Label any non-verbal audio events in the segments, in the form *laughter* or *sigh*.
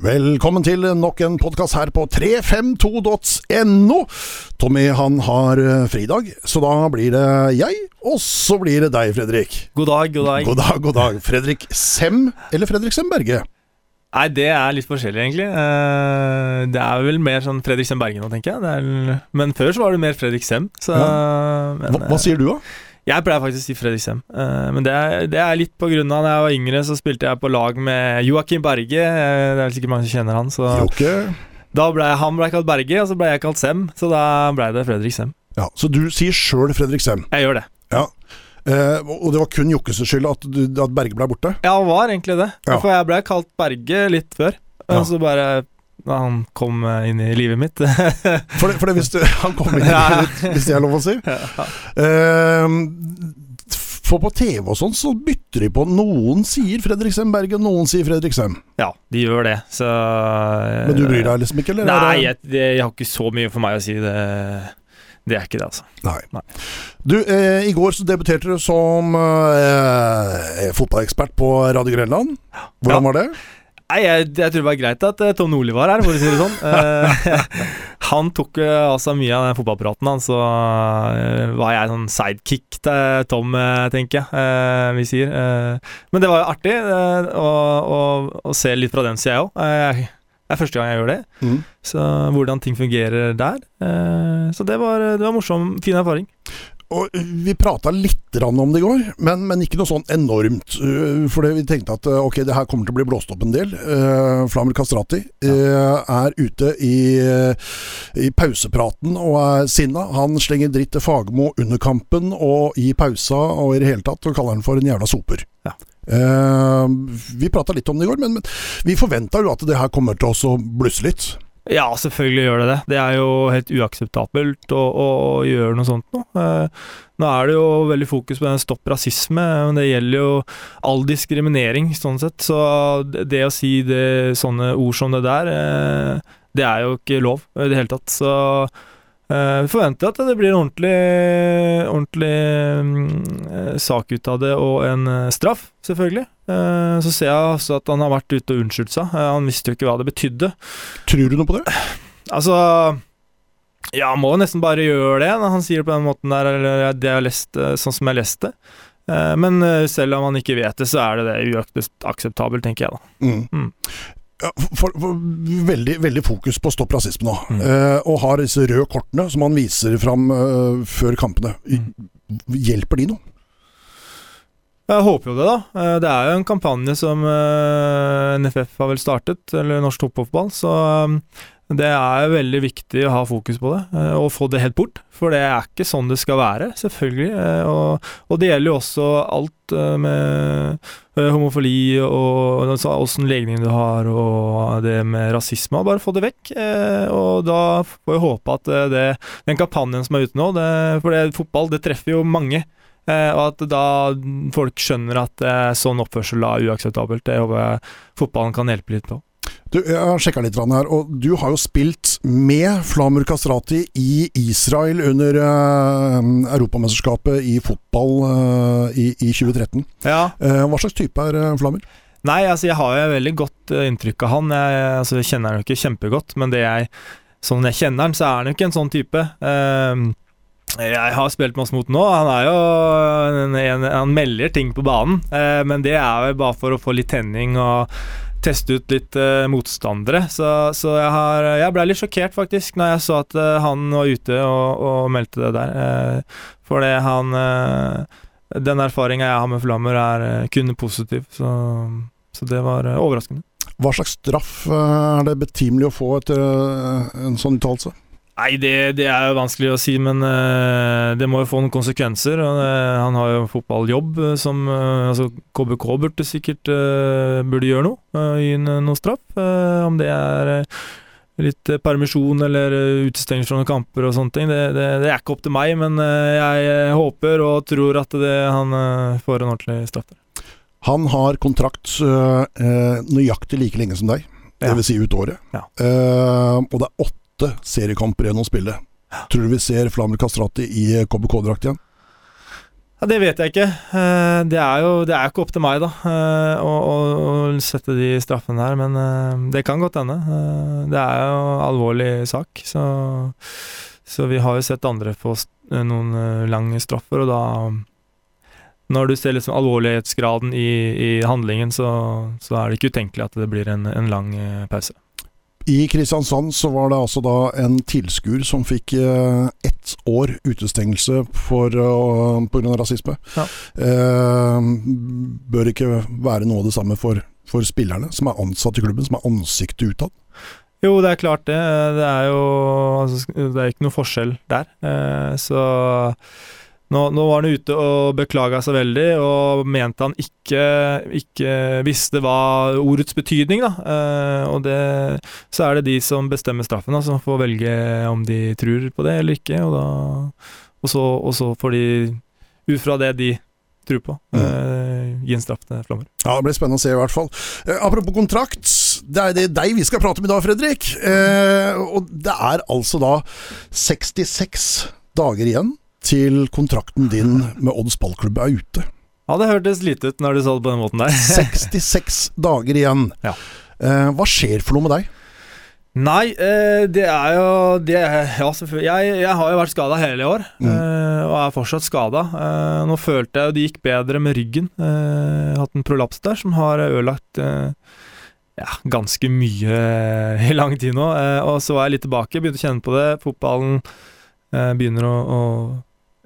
Velkommen til nok en podkast her på 352.no. Tommy han har eh, fridag, så da blir det jeg, og så blir det deg, Fredrik. God dag, god dag. God dag, god dag. Fredrik Sem eller Fredrik Sem Berge? Nei, det er litt forskjellig, egentlig. Eh, Det er vel mer sånn Fredrik Sem Berge nå, tenker jeg. Men før så var det mer Fredrik Sem. Så, men, Hva, hva sier du, da? Jeg pleier faktisk å si Fredrik Sem. Eh, Men det er, det er litt på grunn av da jeg var yngre, så spilte jeg på lag med Joakim Berge. Eh, Det er vel sikkert mange som kjenner han. Så Jokke? da ble han ble kalt Berge, og så ble jeg kalt Sem. Så da ble det Fredrik Sem. Ja, så du sier sjøl Fredrik Sem. Jeg gjør det. Ja. Eh, og det var kun Jokkes skyld at, at Berge ble borte? Ja, det var egentlig det. Ja. For jeg ble kalt Berge litt før. Ja. Og så bare da han kom eh, inn i livet mitt. *laughs* For det, for det hvis du, han kom inn i livet ditt, hvis det er lov å si. *laughs* Eh, for på TV og sånn, så bytter de på. Noen sier Fredrik Sem Berge, og noen sier Fredrik Sem. Ja, de gjør det, så Men du bryr deg liksom ikke, eller? er Nei, jeg, jeg har ikke så mye for meg å si. Det, det er ikke det, altså. Nei. Nei. Du, eh, i går så debuterte du som eh, fotballekspert på Radio Grenland. Hvordan Ja. var det? Nei, jeg, jeg tror det var greit at uh, Tom Nordli var her, for å si det sånn. Uh, *laughs* han tok uh, altså mye av den fotballpraten, han, så eh, var jeg sånn sidekick til Tom, eh, tenker jeg eh, vi sier. Eh, men det var jo artig eh, å, å, å se litt fra den sida òg. Eh, det er første gang jeg gjør det. Mm. Så hvordan ting fungerer der. Eh, så det var, det var morsom, fin erfaring. Og Vi prata litt om det i går, men, men ikke noe sånn enormt. Uh, For vi tenkte at uh, ok, det her kommer til å bli blåst opp en del. Uh, Flammer Kastrati ja. er ute i, i pausepraten og er sinna. Han slenger dritt til Fagermo under kampen og i pausa og i det hele tatt, og kaller han for en jævla soper. Ja. Vi prata litt om det i går, men, men vi forventa jo at det her kommer til å blusse litt. Ja, selvfølgelig gjør det det. Det er jo helt uakseptabelt å, å, gjøre noe sånt nå. Eh, nå er det jo veldig fokus på den stopp rasisme, men det gjelder jo all diskriminering, sånn sett. Så det, det å si det, sånne ord som det der, eh, det er jo ikke lov i det hele tatt. Så vi forventer at det blir en ordentlig, ordentlig mm, eh, sak ut av det, og en eh, straff, selvfølgelig. Så ser jeg også at han har vært ute og unnskyldt seg. Han visste jo ikke hva det betydde. Tror du noe på det? Altså Ja, må nesten bare gjøre det når han sier det på den måten der, eller det jeg har lest, sånn som jeg leste. Eh, Men eh, selv om han ikke vet det, så er det det uakseptabelt, tenker jeg da. Mm. Mm. Ja, for, for, veldig, veldig fokus på stopp rasisme nå. Mm. Eh, og har disse røde kortene som han viser fram eh, før kampene. Hjelper de noe? Jeg håper jo det, da. Eh, Det er jo en kampanje som eh, NFF har vel startet, eller norsk toppfotball, så det er veldig viktig å ha fokus på det, eh, og få det helt bort. For det er ikke sånn det skal være, selvfølgelig. eh, Og, og det gjelder jo også alt eh, med homofili og åssen legning du har, og det med rasisme. Bare få det vekk. Og da får jeg håpe at det, den kampanjen som er ute nå, det, for det, fotball det treffer jo mange. Og at da folk skjønner at sånn oppførsel er uakseptabelt. Det håper jeg fotballen kan hjelpe litt på. Du, jeg har sjekka litt her, og du har jo spilt med Flamur Kastrati i Israel under uh, Europamesterskapet i fotball uh, i, i 2013. Ja. Uh, hva slags type er Flamur? Nei, altså jeg har jo veldig godt inntrykk av han. Jeg, altså, jeg kjenner han jo ikke kjempegodt, men det jeg, sånn jeg kjenner han, så er han jo ikke en sånn type. Eh, jeg har spilt masse mot nå. Han er jo en, en, Han melder ting på banen, men det er jo bare for å få litt tenning og teste ut litt uh, motstandere. Så, så jeg, jeg ble litt sjokkert, faktisk, når jeg så at uh, han var ute og, og meldte det der. Uh, det han Den erfaringa jeg har med Flammer, er kun positiv. Så, så det var overraskende. Hva slags straff er det betimelig å få etter en sånn uttalelse? Nei, det, det er jo vanskelig å si, men uh, det må jo få noen konsekvenser. Og, eh, han har jo fotballjobb eh, som uh, Altså, KBK burde sikkert burde gjøre noe. Uh, gi en, noe straff. om det er litt permisjon eller uh, utestengelse fra noen kamper og sånne ting. Det, det, det er ikke opp til meg, men jeg håper og tror at det, han får en ordentlig straff der. Han har kontrakt nøyaktig like lenge som deg, dvs. Si ut året. Ja. Og det er åtte seriekamper igjen å spille. Tror du vi ser Flamel Kastrati i KBK-drakt igjen? Ja, Det vet jeg ikke. Eh, Det er jo det er ikke opp til meg, da, eh, å, å, sette de straffene her. Men eh, det kan godt hende. Eh, Det er jo en alvorlig sak. Så, så vi har jo sett andre få eh, noen eh, lange straffer, og da Når du ser liksom alvorlighetsgraden i, i handlingen, så, så er det ikke utenkelig at det blir en, en lang eh, pause. I Kristiansand så var det altså da en tilskuer som fikk eh, ett år utestengelse for, på grunn av rasisme. Ja. Eh, bør ikke være noe av det samme for, for spillerne som er ansatt i klubben, som er ansiktet utad. Jo, det er klart det. Det er jo altså, Det er ikke noe forskjell der. Eh, så nå, nå var han ute og beklaga seg veldig, og mente han ikke, ikke visste hva ordets betydning, da. Eh, og det, så er det de som bestemmer straffen, da, som får velge om de tror på det eller ikke. Og, da, og, så, og så får de, ut fra det de tror på, eh, gi en straff til Flammer. Ja, Det blir spennende å se, i hvert fall. Eh, apropos kontrakt. Det er det deg vi skal prate med i dag, Fredrik. Eh, og det er altså da 66 dager igjen til kontrakten din med Odds ballklubb er ute. Ja, det hørtes lite ut når du sa det på den måten der. *laughs* 66 dager igjen. Ja. Eh, hva skjer for noe med deg? Nei, eh, det er jo det Ja, selvfølgelig. Jeg, jeg har jo vært skada hele i år, Mm. eh, og er fortsatt skada. Eh, nå følte jeg jo det gikk bedre med ryggen. Eh, hatt en prolaps der som har ødelagt eh, ja, ganske mye *laughs* i lang tid nå. Eh, og så var jeg litt tilbake, begynte å kjenne på det. Fotballen eh, begynner å, å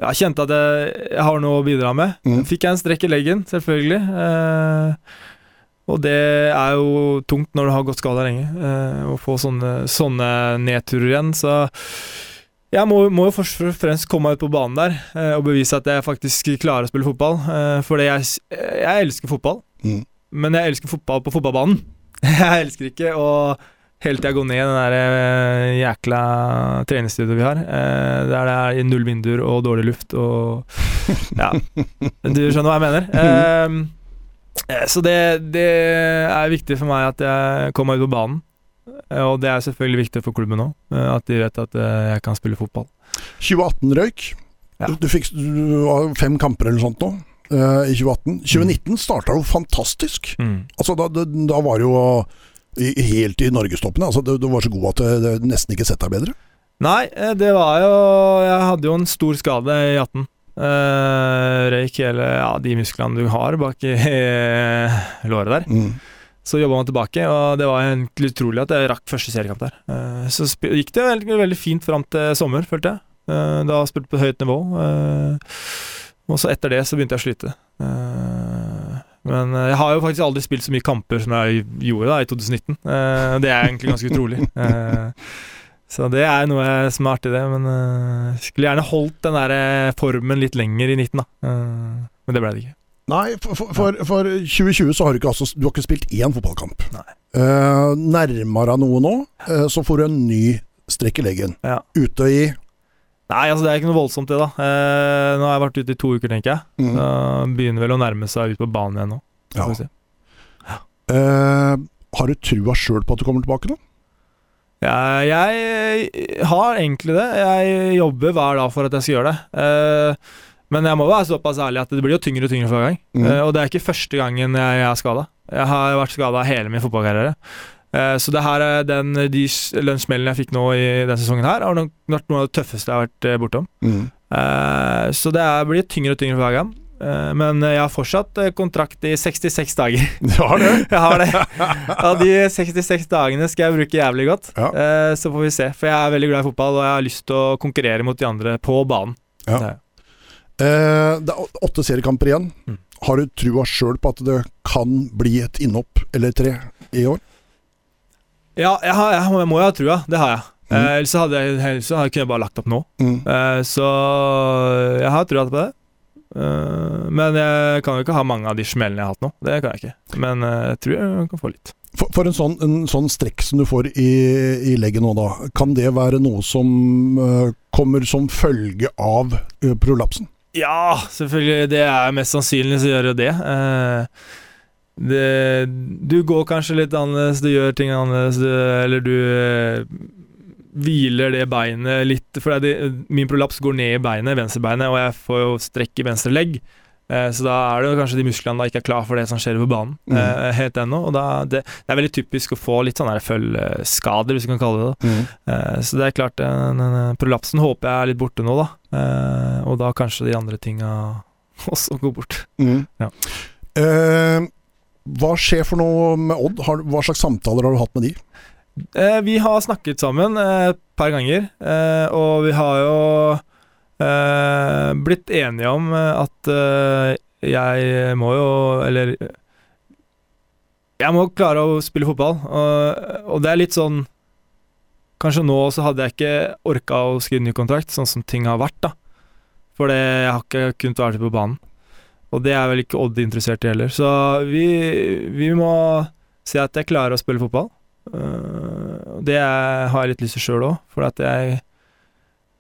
Jeg kjente at jeg, jeg har noe å bidra med. Mm. Fikk jeg en strekk i leggen, selvfølgelig. Eh, og det er jo tungt når du har gått skada lenge, eh, å få sånne, sånne nedturer igjen. Så jeg må, må jo først og fremst komme meg ut på banen der eh, og bevise at jeg faktisk klarer å spille fotball. Eh, fordi jeg, jeg elsker fotball, Mm. men jeg elsker fotball på fotballbanen. *laughs* jeg elsker ikke å hele jeg går ned i den der eh, jækla treningsstudioet vi har, eh, der det er null vinduer og dårlig luft og *laughs* Ja, du skjønner hva jeg mener. Eh, Eh, Så det, det er viktig for meg at jeg kommer meg ut på banen. Og det er selvfølgelig viktig for klubben òg, at de vet at jeg kan spille fotball. 2018 røyk. Ja. Du, fikk du har fem kamper eller noe sånt nå i 2018. 2019 starta jo fantastisk. Altså da, da, var det jo helt i norgestoppen. Altså, du, du var så god at du det nesten ikke sett deg bedre. Nei, eh, det var jo Jeg hadde jo en stor skade i 18. Uh, røyk hele ja, de musklene du har bak i uh, *laughs* låret der. Mm. Så jobba man tilbake, og det var egentlig utrolig at jeg rakk første seriekamp der. Uh, så gikk det veldig, veldig fint fram til sommer, følte jeg. Uh, da spilte jeg på høyt nivå. eh, og så etter det så begynte jeg å slite. Eh, men eh, jeg har jo faktisk aldri spilt så mye kamper som jeg gjorde da i 2019. Eh, det er egentlig ganske utrolig. *laughs* Eh, så det er noe som er artig, det. Men jeg skulle gjerne holdt den der formen litt lenger i 19, da. Men det ble det ikke. Nei, for, for, for, for 2020 så har du ikke, altså, du har ikke spilt én fotballkamp. Eh, nærmer deg noe nå, uh, så får du en ny strekk i leggen. Ja. Ute i Nei, altså det er ikke noe voldsomt, det, da. Eh, nå har jeg vært ute i to uker, tenker jeg. mm. Så begynner vel å nærme seg ut på banen igjen nå. Ja. Vi se. Eh, Har du trua sjøl på at du kommer tilbake nå? Jeg, jeg har egentlig det. Jeg jobber hver dag for at jeg skal gjøre det. Eh, men jeg må være såpass ærlig at det blir jo tyngre og tyngre for hver gang. Mm. Eh, og det er ikke første gangen jeg, jeg er skada. Jeg har vært skada hele min fotballkarriere. Eh, så det her er den, de lønnssmellene jeg fikk nå i denne sesongen, her har nok vært noe av det tøffeste jeg har vært eh, bortom. Mm. Eh, så det blir tyngre og tyngre for hver gang. Men jeg har fortsatt kontrakt i 66 dager. *laughs* Du har det? *laughs* jeg har det. Av de 66 dagene skal jeg bruke jævlig godt. Ja. Så får vi se. For jeg er veldig glad i fotball, og jeg har lyst til å konkurrere mot de andre på banen. Ja. Det. Eh, det er åtte seriekamper igjen. Mm. Har du trua sjøl på at det kan bli et innhopp eller tre i år? Ja, jeg, har, jeg, jeg må jo ha trua. Det har jeg. Mm. Eh, ellers hadde jeg, ellers hadde jeg kunne jeg bare lagt opp nå. Mm. Eh, så jeg har trua på det. Eh, men jeg kan jo ikke ha mange av de smellene jeg har hatt nå. Det kan jeg ikke. Men eh, jeg tror jeg kan få litt. For, for en, sånn, en sånn strekk som du får i, i legget nå, da. Kan det være noe som uh, kommer som følge av uh, prolapsen? Ja, selvfølgelig. Det er mest sannsynlig så gjør det det. Eh, det. Du går kanskje litt annerledes, du gjør ting annerledes, du, eller du eh, hviler det beinet litt For det, min prolaps går ned i beinet, venstrebeinet, og jeg får jo strekk i venstre legg. Eh, så da er det kanskje de musklene da ikke er klar for det som skjer på banen Mm. eh, helt ennå. Og da, det, det er veldig typisk å få litt sånne følgeskader, hvis vi kan kalle det det. Mm. Eh, så det er klart, den, den prolapsen håper jeg er litt borte nå, da. Eh, og da kanskje de andre tinga *laughs* også går bort. Mm. Ja. Eh, hva skjer for noe med Odd? Hva slags samtaler har du hatt med de? Eh, vi har snakket sammen eh, et par ganger, eh, og vi har jo eh, blitt enige om eh, at eh, jeg må jo Eller jeg må klare å spille fotball, og, og det er litt sånn Kanskje nå så hadde jeg ikke orka å skrive ny kontrakt, sånn som ting har vært, da. For jeg har ikke kunnet være på banen. Og det er vel ikke Odd interessert i heller. Så vi, vi må si at jeg klarer å spille fotball. Uh, det har jeg litt lyst til sjøl òg, for at jeg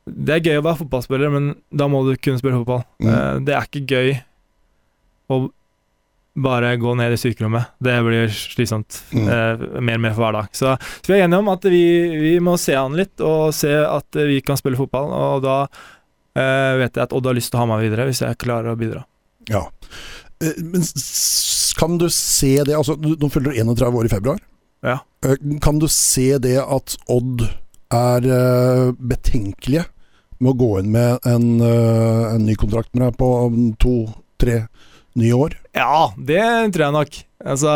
Det er gøy å være fotballspiller, men da må du kunne spille fotball. Mm. Uh, det er ikke gøy å bare gå ned i sykerommet. Det blir slitsomt Mm. uh, mer og mer for hver dag. Så, så vi er enige om at vi, vi må se an litt, og se at vi kan spille fotball. Og da uh, vet jeg at Odd har lyst til å ha meg videre, hvis jeg klarer å bidra. Ja. Eh, Men kan du se det altså, Nå fyller du 31 år i februar. Ja. Eh, Kan du se det at Odd er eh, betenkelige med å gå inn med en, en ny kontrakt med deg på to-tre nye år? Ja, det tror jeg nok. Altså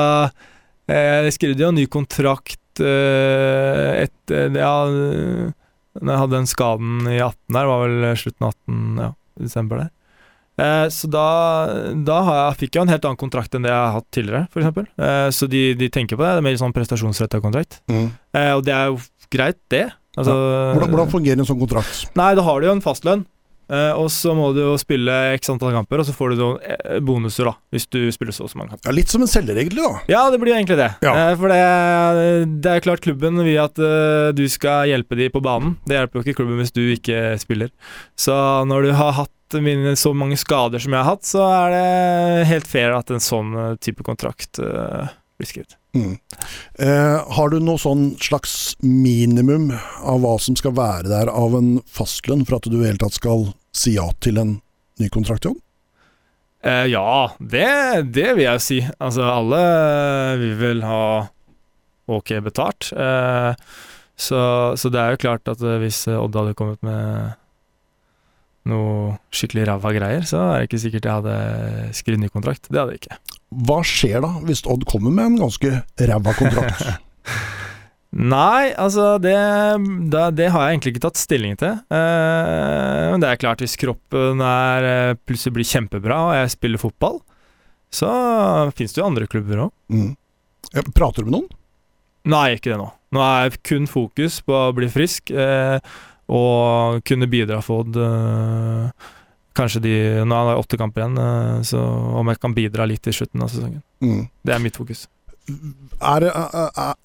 Jeg skrev jo en ny kontrakt etter Ja, når jeg hadde den skaden i 18 der, var vel slutten av 18, ja, desember der. Eh, så da, da har jeg, fikk jeg en helt annen kontrakt enn det jeg har hatt tidligere, f.eks. Eh, så de, de tenker på det. Det er mer sånn prestasjonsretta kontrakt. Eh, og det er jo greit, det. Altså, Hvordan, hvordan fungerer en sånn kontrakt? Nei, da har du jo en fastlønn. Eh, og så må du jo spille x antall kamper, og så får du noen eh, bonuser, da. Hvis du spiller så og så mange kamper. Ja, litt som en selger, egentlig. da. Ja, det blir jo egentlig det. Ja. Uh, for det, det er klart klubben vil at uh, du skal hjelpe de på banen. Det hjelper jo ikke klubben hvis du ikke spiller. Så når du har hatt mine, så mange skader som jeg har hatt, så er det helt fair at en sånn type kontrakt blir skrevet. Mm. Eh, har du noe sånn slags minimum av hva som skal være der av en fastlønn for at du i det hele tatt skal si ja til en ny kontrakt, John? Eh, ja, det, det vil jeg si. Altså, alle vil vel ha ok betalt. Eh, så, så det er jo klart at eh, hvis eh, Odd hadde kommet med noe skikkelig ræva greier, så er det ikke sikkert jeg hadde skrevet ny kontrakt. Det hadde jeg ikke. Hva skjer da hvis Odd kommer med en ganske ræva kontrakt? *laughs* Nei, altså det, det, det har jeg egentlig ikke tatt stilling til. Eh, men det er klart, hvis kroppen er, eh, plutselig blir kjempebra og jeg spiller fotball, så fins det jo andre klubber òg. mm. Prater du med noen? Nei, ikke det nå. Nå er jeg kun fokus på å bli frisk eh, og kunne bidra for Odd. Eh, kanskje de Nå er det åtte kamper igjen, eh, så om jeg kan bidra litt i slutten av sesongen. Mm. Det er mitt fokus. Er, det- er, er,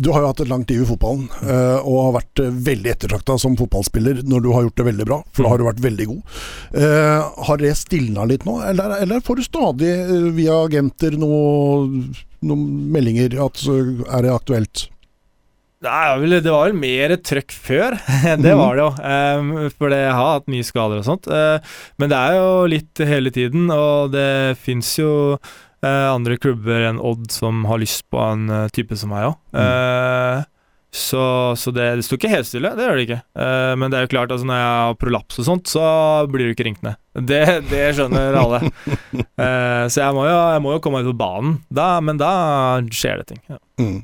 du har jo hatt et langt liv i fotballen, eh, og har vært eh, veldig ettertrakta som fotballspiller når du har gjort det veldig bra, for da har du vært veldig god. Eh, har det stilna litt nå, eller, eller får du stadig via agenter noe, noen meldinger at er det aktuelt? Er det var vel mer trøkk før. *laughs* det var det jo. For jeg har hatt mye skader og sånt. Men det er jo litt hele tiden, og det fins jo andre klubber enn Odd som har lyst på en eh, type som meg òg. så så det, det står ikke helt stille, det gjør det ikke. Uh, men det er jo klart, altså når jeg har prolaps og sånt, så blir du ikke ringt ned. Det, det skjønner alle. Uh, *laughs* så jeg må, jo, jeg må jo komme meg ut på banen, da, men da skjer det ting. Ja. Mm.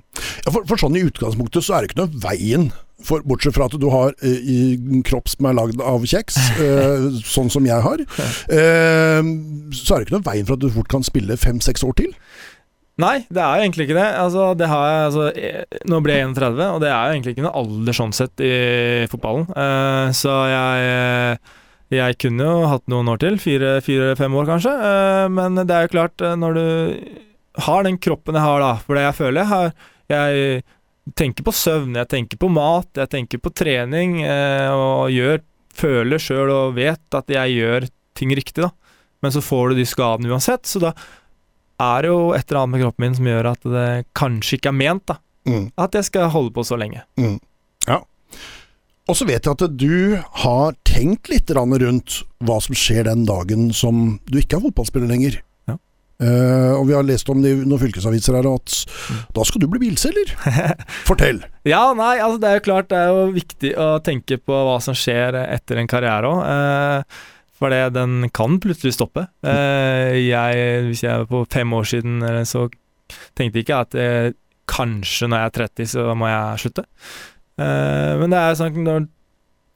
Ja, for, for sånn i utgangspunktet så er det ikke noe veien for, Bortsett fra at du har eh, i en kropp som er lagd av kjeks, *laughs* eh, sånn som jeg har, eh, så er det ikke noe veien for at du fort kan spille fem-seks år til. Nei, det er jo egentlig ikke det. Altså, det har jeg, altså, nå ble jeg 31, og det er jo egentlig ikke noe alder sånn sett i fotballen. Uh, så jeg, jeg kunne jo hatt noen år til. Fire-fem år, kanskje. Uh, men det er jo klart, når du har den kroppen jeg har, da For det jeg føler jeg har Jeg tenker på søvn, jeg tenker på mat, jeg tenker på trening, eh, og gjør, føler sjøl og vet at jeg gjør ting riktig, da. Men så får du de skadene uansett, så da er det jo et eller annet med kroppen min som gjør at det kanskje ikke er ment da, Mm. at jeg skal holde på så lenge. Mm. Og så vet jeg at du har tenkt litt rundt hva som skjer den dagen som du ikke er fotballspiller lenger. Eh, og vi har lest om det i noen fylkesaviser her at da skal du bli bilselger. *laughs* Fortell. Ja, nei, altså det er jo klart det er jo viktig å tenke på hva som skjer etter en karriere òg. Eh, for det, den kan plutselig stoppe. Eh, jeg, hvis jeg på fem år siden, så tenkte jeg ikke at jeg, kanskje når jeg er 30, så må jeg slutte. Men det er sånn når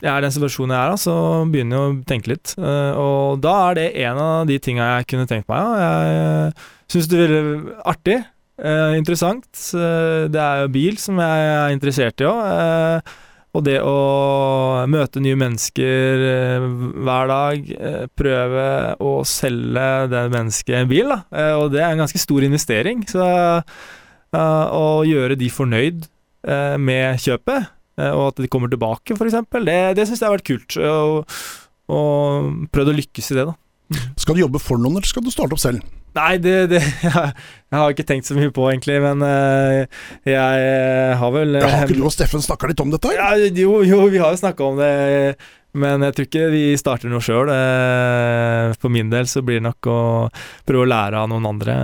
jeg er i den situasjonen jeg er, så begynner jeg å tenke litt. Eh, og da er det en av de tinga jeg kunne tenkt meg. Jeg syns det ville artig. eh, interessant. Eh, det er jo bil som jeg er interessert i òg. og det å møte nye mennesker hver dag, prøve å selge det mennesket en bil, da. Og det er en ganske stor investering. Så å gjøre de fornøyd med kjøpet, og at de kommer tilbake, f.eks., det, det syns jeg har vært kult. Og, og prøvd å lykkes i det, da. Skal du jobbe for noen, eller skal du starte opp selv? Nei, det, det *laughs* jeg, har ikke tenkt så mye på, egentlig, men eh, jeg eh, har vel Ja, har ikke du og Steffen snakka litt om dette? Ja, jo, jo, vi har jo snakka om det, men jeg tror ikke vi starter noe sjøl. For min del så blir det nok å prøve å lære av noen andre.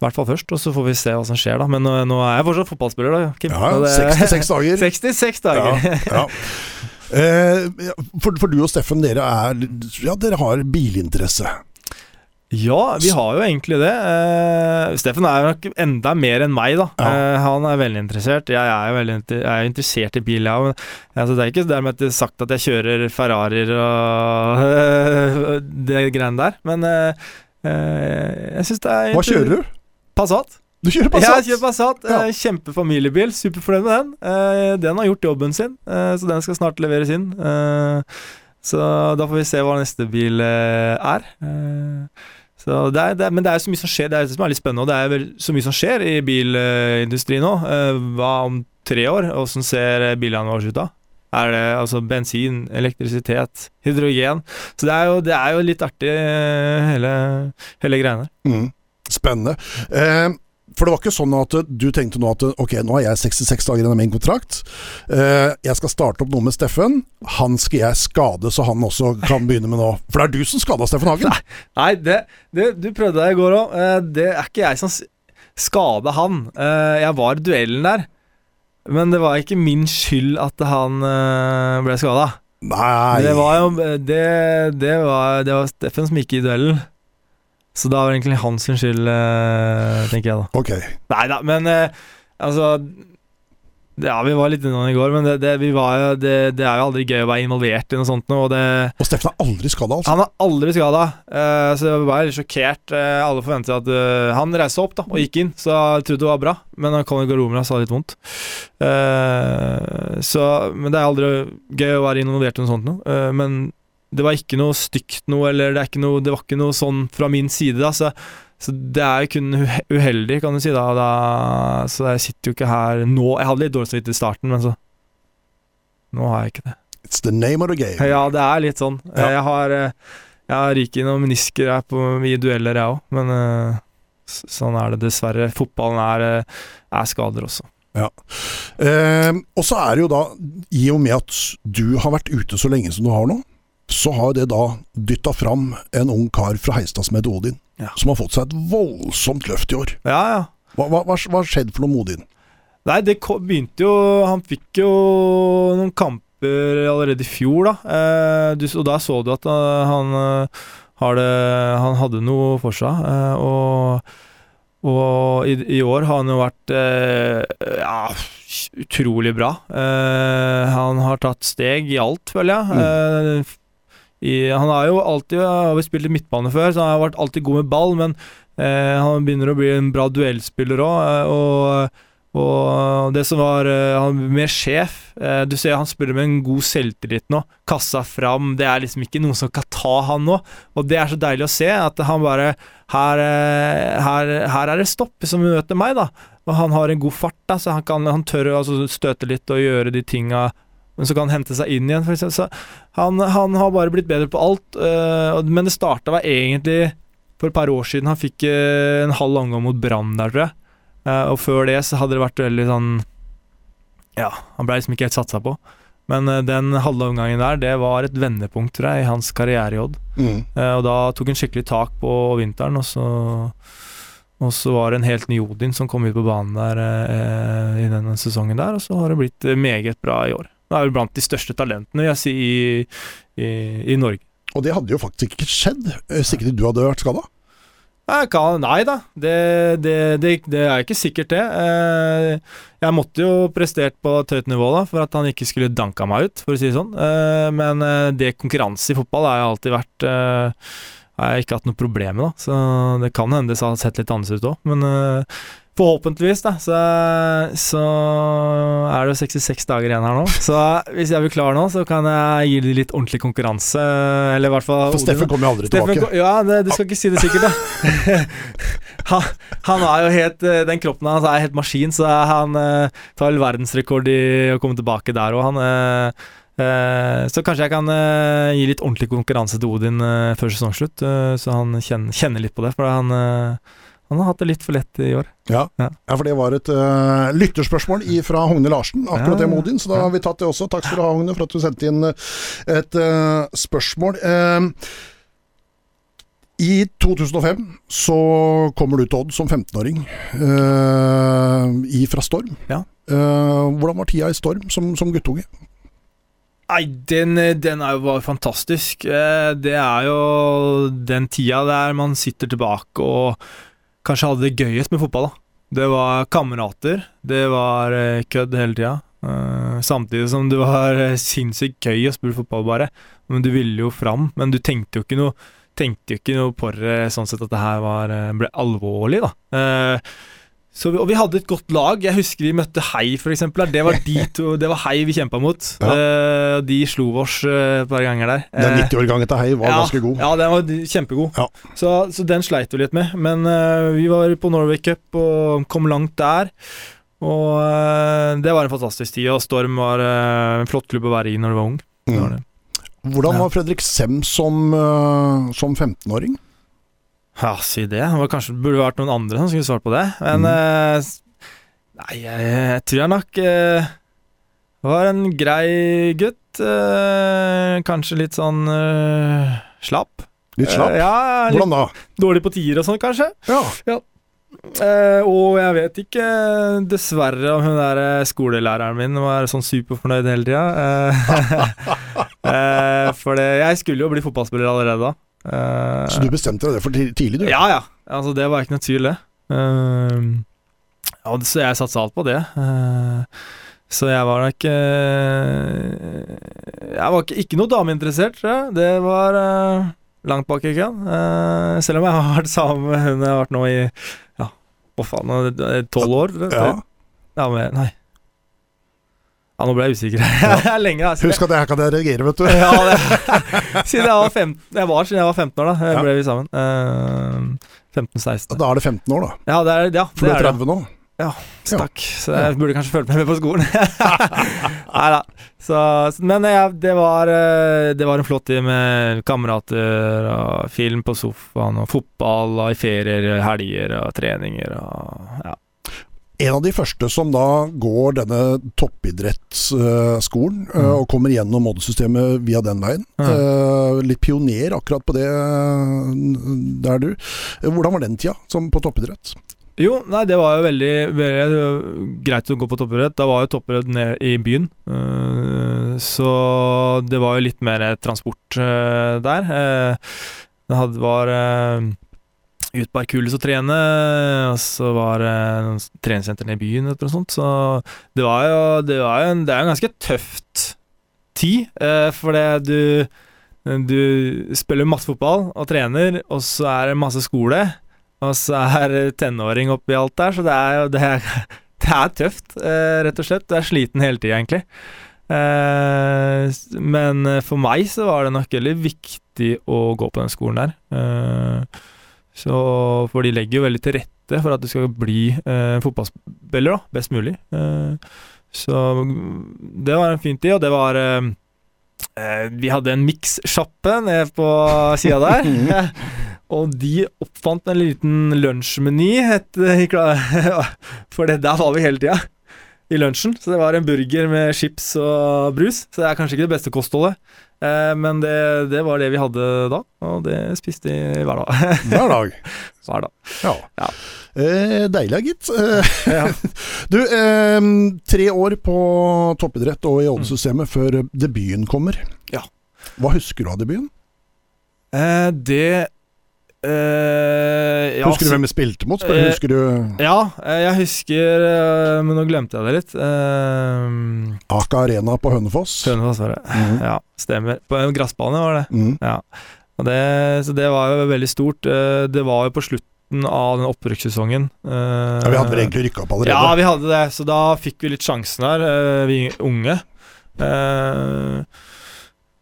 Eh, I hvert fall først, og så får vi se hva som skjer, da. Men nå, nå er jeg fortsatt fotballspiller, da, Kim. Ja, det- 66 dager. *laughs* 66 dager. Ja, ja. Eh, for, for du og Steffen, dere er Ja, dere har bilinteresse. Ja, vi har jo egentlig det. Eh, Steffen er nok enda mer enn meg, da. Ja. Eh, han er veldig interessert. Jeg er jo veldig jeg er interessert i bil, jeg òg. Altså, det er ikke dermed at det er sagt at jeg kjører Ferrarier og *laughs* det greiene der, men eh, eh, jeg syns det er Hva kjører du? Passat. Du kjører Passat? jeg kjører Passat. Ja. Eh, Kjempefamiliebil. Superfornøyd med den. Eh, Den har gjort jobben sin, eh, så den skal snart leveres inn. Så da får vi se hva neste bil er. Så det er, det er, men det er så mye som skjer. Det er det som er litt spennende. Og det er så mye som skjer i bilindustrien nå. Hva om tre år? Åssen ser bilene våre ut da? Er det altså bensin, elektrisitet, hydrogen? Så det er jo, det er jo litt artig, hele, hele greiene. Mm. Spennende. Eh, for det var ikke sånn at du tenkte nå at ok, nå har jeg 66 dager igjen av min kontrakt. Eh, jeg skal starte opp noe med Steffen. Han skal jeg skade, så han også kan begynne med nå. For det er du som skada Steffen Hagen. Nei, det, det Du prøvde deg i går òg. Det er ikke jeg som skada han. Eh, Jeg var i duellen der. Men det var ikke min skyld at han eh, ble skada. Nei. Det var jo det, det, var, det var Steffen som gikk i duellen. Så da var det egentlig hans skyld, eh, tenker jeg da. Ok. Nei da, men eh, altså Ja, vi var litt innom det i går, men det, det, vi var, det, det er jo aldri gøy å være involvert i noe sånt nå. Og det Og Steffen er aldri skada, altså. han er aldri skada, så jeg var litt sjokkert. Eh, alle forventet at eh, Han reiste opp da og gikk inn, så jeg trodde det var bra. Men han kom i garderoben og sa litt vondt. Eh, så, men det er aldri gøy å være involvert i noe sånt noe. Eh, men det var ikke noe stygt noe, eller det, noe, det var ikke noe sånn fra min side. da Så, så det er jo kun uheldig, kan du si. da, da Så jeg sitter jo ikke her nå. Jeg hadde litt dårlig samvittighet i starten, men så Nå har jeg ikke det. It's the name of the game. Ja, det er litt sånn. Ja. Jeg har eh, Jeg har rik i noen menisker her på i dueller, jeg òg, men eh, sånn er det dessverre. Fotballen er, eh, er skader også. Eh, og så er det jo da, i og med at du har vært ute så lenge som du har nå, så har det da dytta fram en ung kar fra Heistad som heter Odin, Ja. som har fått seg et voldsomt løft i år. Ja, ja. Hva hva- hva hva har skjedd for noe med Odin? Nei, det begynte jo Han fikk jo noen kamper allerede i fjor, da. Eh, du, og da så du at eh, han, eh, har det, han hadde noe for seg. Eh, og og i, i år har han jo vært eh, ja, utrolig bra. Eh, han har tatt steg i alt, føler jeg. Eh, i, han har jo alltid har vi spilt i midtbane før, så han har vært alltid god med ball, men eh, han begynner å bli en bra duellspiller òg. og og det som var eh, Han er mer sjef. Eh, du ser han spiller med en god selvtillit nå. Kassa fram. Det er liksom ikke noen som kan ta han nå. Og det er så deilig å se at han bare Her, eh, her, her er det stopp som møter meg, da. Og han har en god fart, da, så han, kan, han tør å altså, støte litt og gjøre de tinga men så kan han hente seg inn igjen. For eksempel. så han, han har bare blitt bedre på alt. eh, men det starta var egentlig for et par år siden. Han fikk eh, en halv omgang mot Brann der, tror jeg. Uh, og før det så hadde det vært veldig sånn Ja, han ble liksom ikke helt satsa på. Men uh, den halve omgangen der, det var et vendepunkt, tror jeg, i hans karriere i Odd. Mm. Uh, og da tok han skikkelig tak på vinteren, og så og så var det en helt ny Odin som kom ut på banen der eh, i denne sesongen der, og så har det blitt meget bra i år. Det er jo blant de største talentene, jeg si, i, i, i Norge. Og det hadde jo faktisk ikke skjedd eh, hvis ikke du hadde vært skada. Nei da, det, det, det, det er ikke sikkert det. Eh, jeg måtte jo prestert på et høyt nivå da, for at han ikke skulle danka meg ut, for å si det sånn. Eh, men det konkurranse i fotball har jeg alltid vært Jeg har ikke hatt noe problem med, da. Så det kan hende det har sett litt annerledes ut òg. Men forhåpentligvis, da, så, så, er det jo 66 dager igjen her nå. Så hvis jeg blir klar nå, så kan jeg gi dem litt ordentlig konkurranse. Eller i hvert fall For Steffen kommer jo aldri Steffen, tilbake. Ja, det, du skal ikke si det sikkert, da. *laughs* han, han er jo helt eh, Den kroppen hans er helt maskin, så han uh, tar vel verdensrekord i å komme tilbake der òg, han. Uh, Eh, så kanskje jeg kan gi litt ordentlig konkurranse til Odin før sesongslutt, så han kjenner, kjenner, litt på det. For han, han har hatt det litt for lett i år. Ja, ja. ja for det var et uh, lytterspørsmål fra Hogne Larsen, akkurat ja, det med Odin. Så da har vi tatt det også. Takk skal du ha, Hogne, for at du sendte inn et uh, spørsmål. Uh, i 2005 så kommer du til Odd som 15-åring fra Storm. Ja. hvordan var tida i Storm som, som guttunge? Nei, den, den, er jo bare fantastisk. Eh, det er jo den tida der man sitter tilbake og kanskje hadde det gøyest med fotball. da. Det var kamerater, det var eh, kødd hele tida. Eh, samtidig som det var sinnssykt gøy å spille fotball, bare. Men du ville jo fram. Men du tenkte jo ikke noe, tenkte jo ikke noe på det sånn sett at det her var, ble alvorlig, da. Så, og vi hadde et godt lag. Jeg husker vi møtte Hei, f.eks. Det var de to, det var Hei vi kjempa mot. Ja. Uh, de slo oss uh, et par ganger der. Den 90-årgangen til Hei var ja, ganske god. Ja, den var kjempegod. Ja. Så, så, den sleit vi litt med. Men uh, vi var på Norway Cup og kom langt der. Og det var en fantastisk tid. Og Storm var en flott klubb å være i når du var ung. Mm. Hvordan var Fredrik Sem som, som 15-åring? Ja, si det. Det kanskje burde vært noen andre som skulle svart på det. Men mm. uh, Nei, jeg, jeg, tror jeg nok uh, var en grei gutt. Uh, kanskje litt sånn slapp. Litt slapp? ja, litt Hvordan da? Dårlig på tider og sånn, kanskje. Ja. ja. og jeg vet ikke, dessverre, om hun der skolelæreren min var sånn superfornøyd hele tida. *laughs* for det, jeg skulle jo bli fotballspiller allerede da. Uh, så du bestemte deg det for tidlig, du? Ja, ja. Altså, det var ikke noe tvil, det. Uh, ja, så jeg satsa alt på det. Uh, så jeg var nok Jeg var ikke, ikke noe dameinteressert, tror jeg. Det var langt bak i køen. selv om jeg *laughs* har vært sammen med hun jeg har vært nå i Ja, hva faen, tolv år? Ja. ja men, nei. Ja, nå ble jeg usikker. Ja. Lenge, da. Husk at jeg kan jeg reagere, vet du. ja, det, *laughs* siden jeg var 15 Jeg var siden jeg var 15 år, da. Jeg ble vi sammen. Uh, eh, 15-16. Da er det 15 år, da. Ja, det er, ja, For du er 30 nå? Ja, stakk. Så jeg burde kanskje meg med på skolen. *laughs* Nei da. men ja, det, var, eh, det var en flott tid med kamerater og film på sofaen og fotball og i ferier, helger og treninger og ja en av de første som da går denne toppidrettsskolen mm. uh, og kommer gjennom modellsystemet via den veien. Mm. Litt pioner akkurat på det der du. Hvordan var den tida som på toppidrett? Jo, nei, det var jo veldig, veldig greit å gå på toppidrett. Da var jo toppidrett ned i byen. Uh, så det var jo litt mer transport der. det hadde, var ut på Arkulis og trene, og så var det noen treningssenter i byen og sånt, så det var jo Det, var jo en, det er en ganske tøft tid, eh, for det du du spiller masse fotball og trener, og så er det masse skole, og så er tenåring oppi alt der, så det er det *laughs* det er tøft, uh, rett og slett. Du er sliten hele tida, egentlig. Uh, men for meg så var det nok veldig viktig å gå på den skolen der. Så, for de legger jo veldig til rette for at du skal bli eh, fotballspiller, da, best mulig. Eh, så det var en fin tid, og det var eh, eh Vi hadde en mix-sjappe nede på sida der. *laughs* og de oppfant en liten lunsjmeny, *laughs* for det der var vi hele tida. i lunsjen. Så det var en burger med chips og brus. Så det er kanskje ikke det beste kostholdet. Eh, men det, det var det vi hadde da, og det spiste vi hver dag. *laughs* Hver dag. *laughs* hver dag. Ja. Ja. Eh, deilig, gitt. Eh, *laughs* Ja. du, eh, tre år på toppidrett og i oddssystemet før debuten kommer. Ja. Hva husker du av debuten? Eh, det eh, ja, husker du hvem vi spilte mot? Spør, Eh, husker du Ja, eh, jeg husker uh, Men nå glemte jeg det litt. Uh, Aka Arena på Hønefoss? Hønefoss var det. Mhm. Ja, stemmer. På en gressbane var det. Mm. Og det. Så det var jo veldig stort. Det var jo på slutten av den opprykkssesongen. Ja, vi hadde vel egentlig rykka opp allerede? Ja, vi hadde det, så da fikk vi litt sjansen her, vi unge. Eh,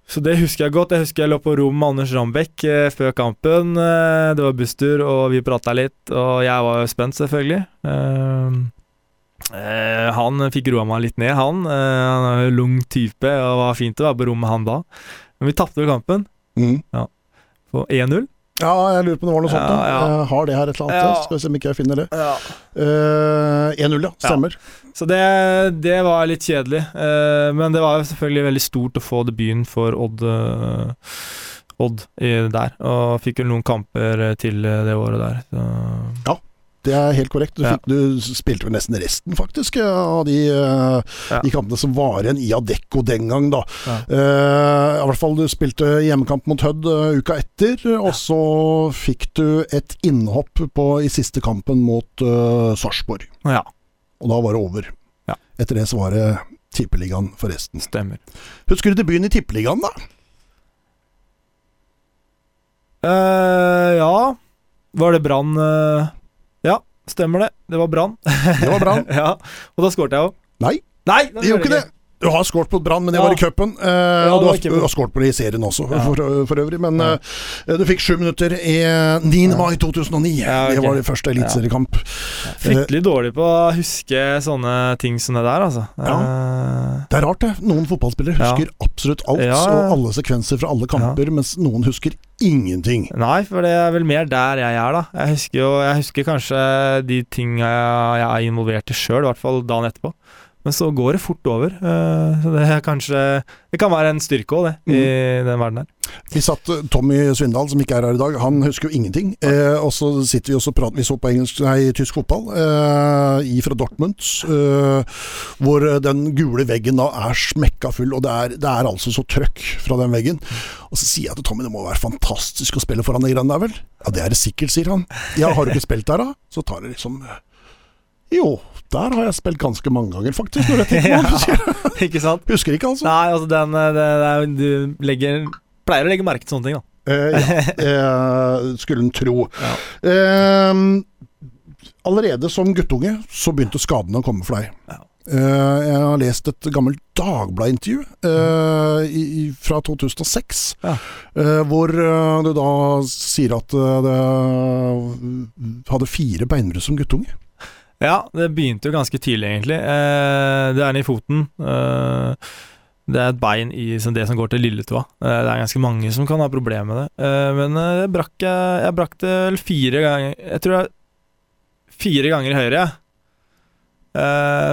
så det husker jeg godt. Jeg husker jeg lå på rom med Anders Rambekk eh, før kampen. Eh, det var busstur, og vi prata litt, og jeg var jo spent, selvfølgelig. Eh, eh, han fikk roa meg litt ned, han. Han er jo lung type, og det var fint å være på rom med han da. Men vi tapte jo kampen Mm. på 1-0. Ja, jeg lurer på om det var noe sånt. Ja, da. ja. Jeg har det her et eller annet Ja. Skal vi se om ikke jeg finner det. Eh, 1-0, ja. Stemmer. Så det, det var litt kjedelig. Uh, men det var jo selvfølgelig veldig stort å få debuten for Odd, uh, Odd i, der. Og fikk vel noen kamper til det året der. Så. Det er helt korrekt. Du, fikk, du spilte vel nesten resten, faktisk, av de, eh, de kampene som var igjen i Adecco den gang, da. Eh, I hvert fall du spilte hjemmekamp mot Hødd eh, uka etter, og så fikk du et innhopp på, i siste kampen mot uh, Sarpsborg. Ja, Og da var det over. Ja. Etter det så var det Tippeligaen forresten. stemmer. Husker du debuten i Tippeligaen, da? Uh, ja Var det Brann Ja, stemmer det. Det var Brann. Det var Brann. *laughs* ja. Og da skåret jeg òg. Nei, Nei! det gjorde ikke det. Du har skåret på Brann, men det Ja. var i cupen. Eh, ja, og du har, skåret på det i serien også, Ja. for, for øvrig. Men eh, du fikk sju minutter i 9. mai 2009. Ja, ok. Det var din første eliteseriekamp. Fryktelig dårlig på å huske sånne ting som det der, altså. Eh, Det er rart, det. Noen fotballspillere husker absolutt alt, og alle sekvenser fra alle kamper, mens noen husker ingenting. Nei, for det er vel mer der jeg er, da. Jeg husker jo Jeg husker kanskje de tinga jeg, jeg er involvert i sjøl, i hvert fall dagen etterpå. Men så går det fort over. eh, så det er kanskje Det kan være en styrke òg, det, i den verden her. Vi satt eh, Tommy Svindal, som ikke er her i dag, han husker jo ingenting. Eh, og så sitter vi og prater Vi så på engelsk, nei, tysk fotball eh, i fra Dortmund, eh, hvor den gule veggen da er smekka full, og det er, det er altså så trøkk fra den veggen. Og så sier jeg til Tommy det må være fantastisk å spille foran de greiene der, vel? Ja, det er det sikkert, sier han. Ja, har du ikke spilt der, da? Så tar det liksom Jo, der har jeg spilt ganske mange ganger, faktisk. Når jeg tenker om. *laughs* Ikke sant? Husker ikke, altså. Nei, altså den den, det er, Du legger, pleier å legge merke til sånne ting, da. Eh, ja, eh, skulle en tro. Ja. Eh, allerede som guttunge så begynte skadene å komme for deg. Ja. Eh, jeg har lest et gammelt Dagbladet-intervju eh, i- fra 2006, Ja. uh, hvor eh, du da sier at eh, det hadde fire beinbrudd som guttunge. Ja, det begynte jo ganske tidlig, egentlig. Eh, det er den i foten. Eh, det er et bein i det som går til lilletåa. Eh, det er ganske mange som kan ha problemer med det. Men jeg brakk, jeg, brakk det vel fire ganger Jeg tror jeg fire ganger høyre,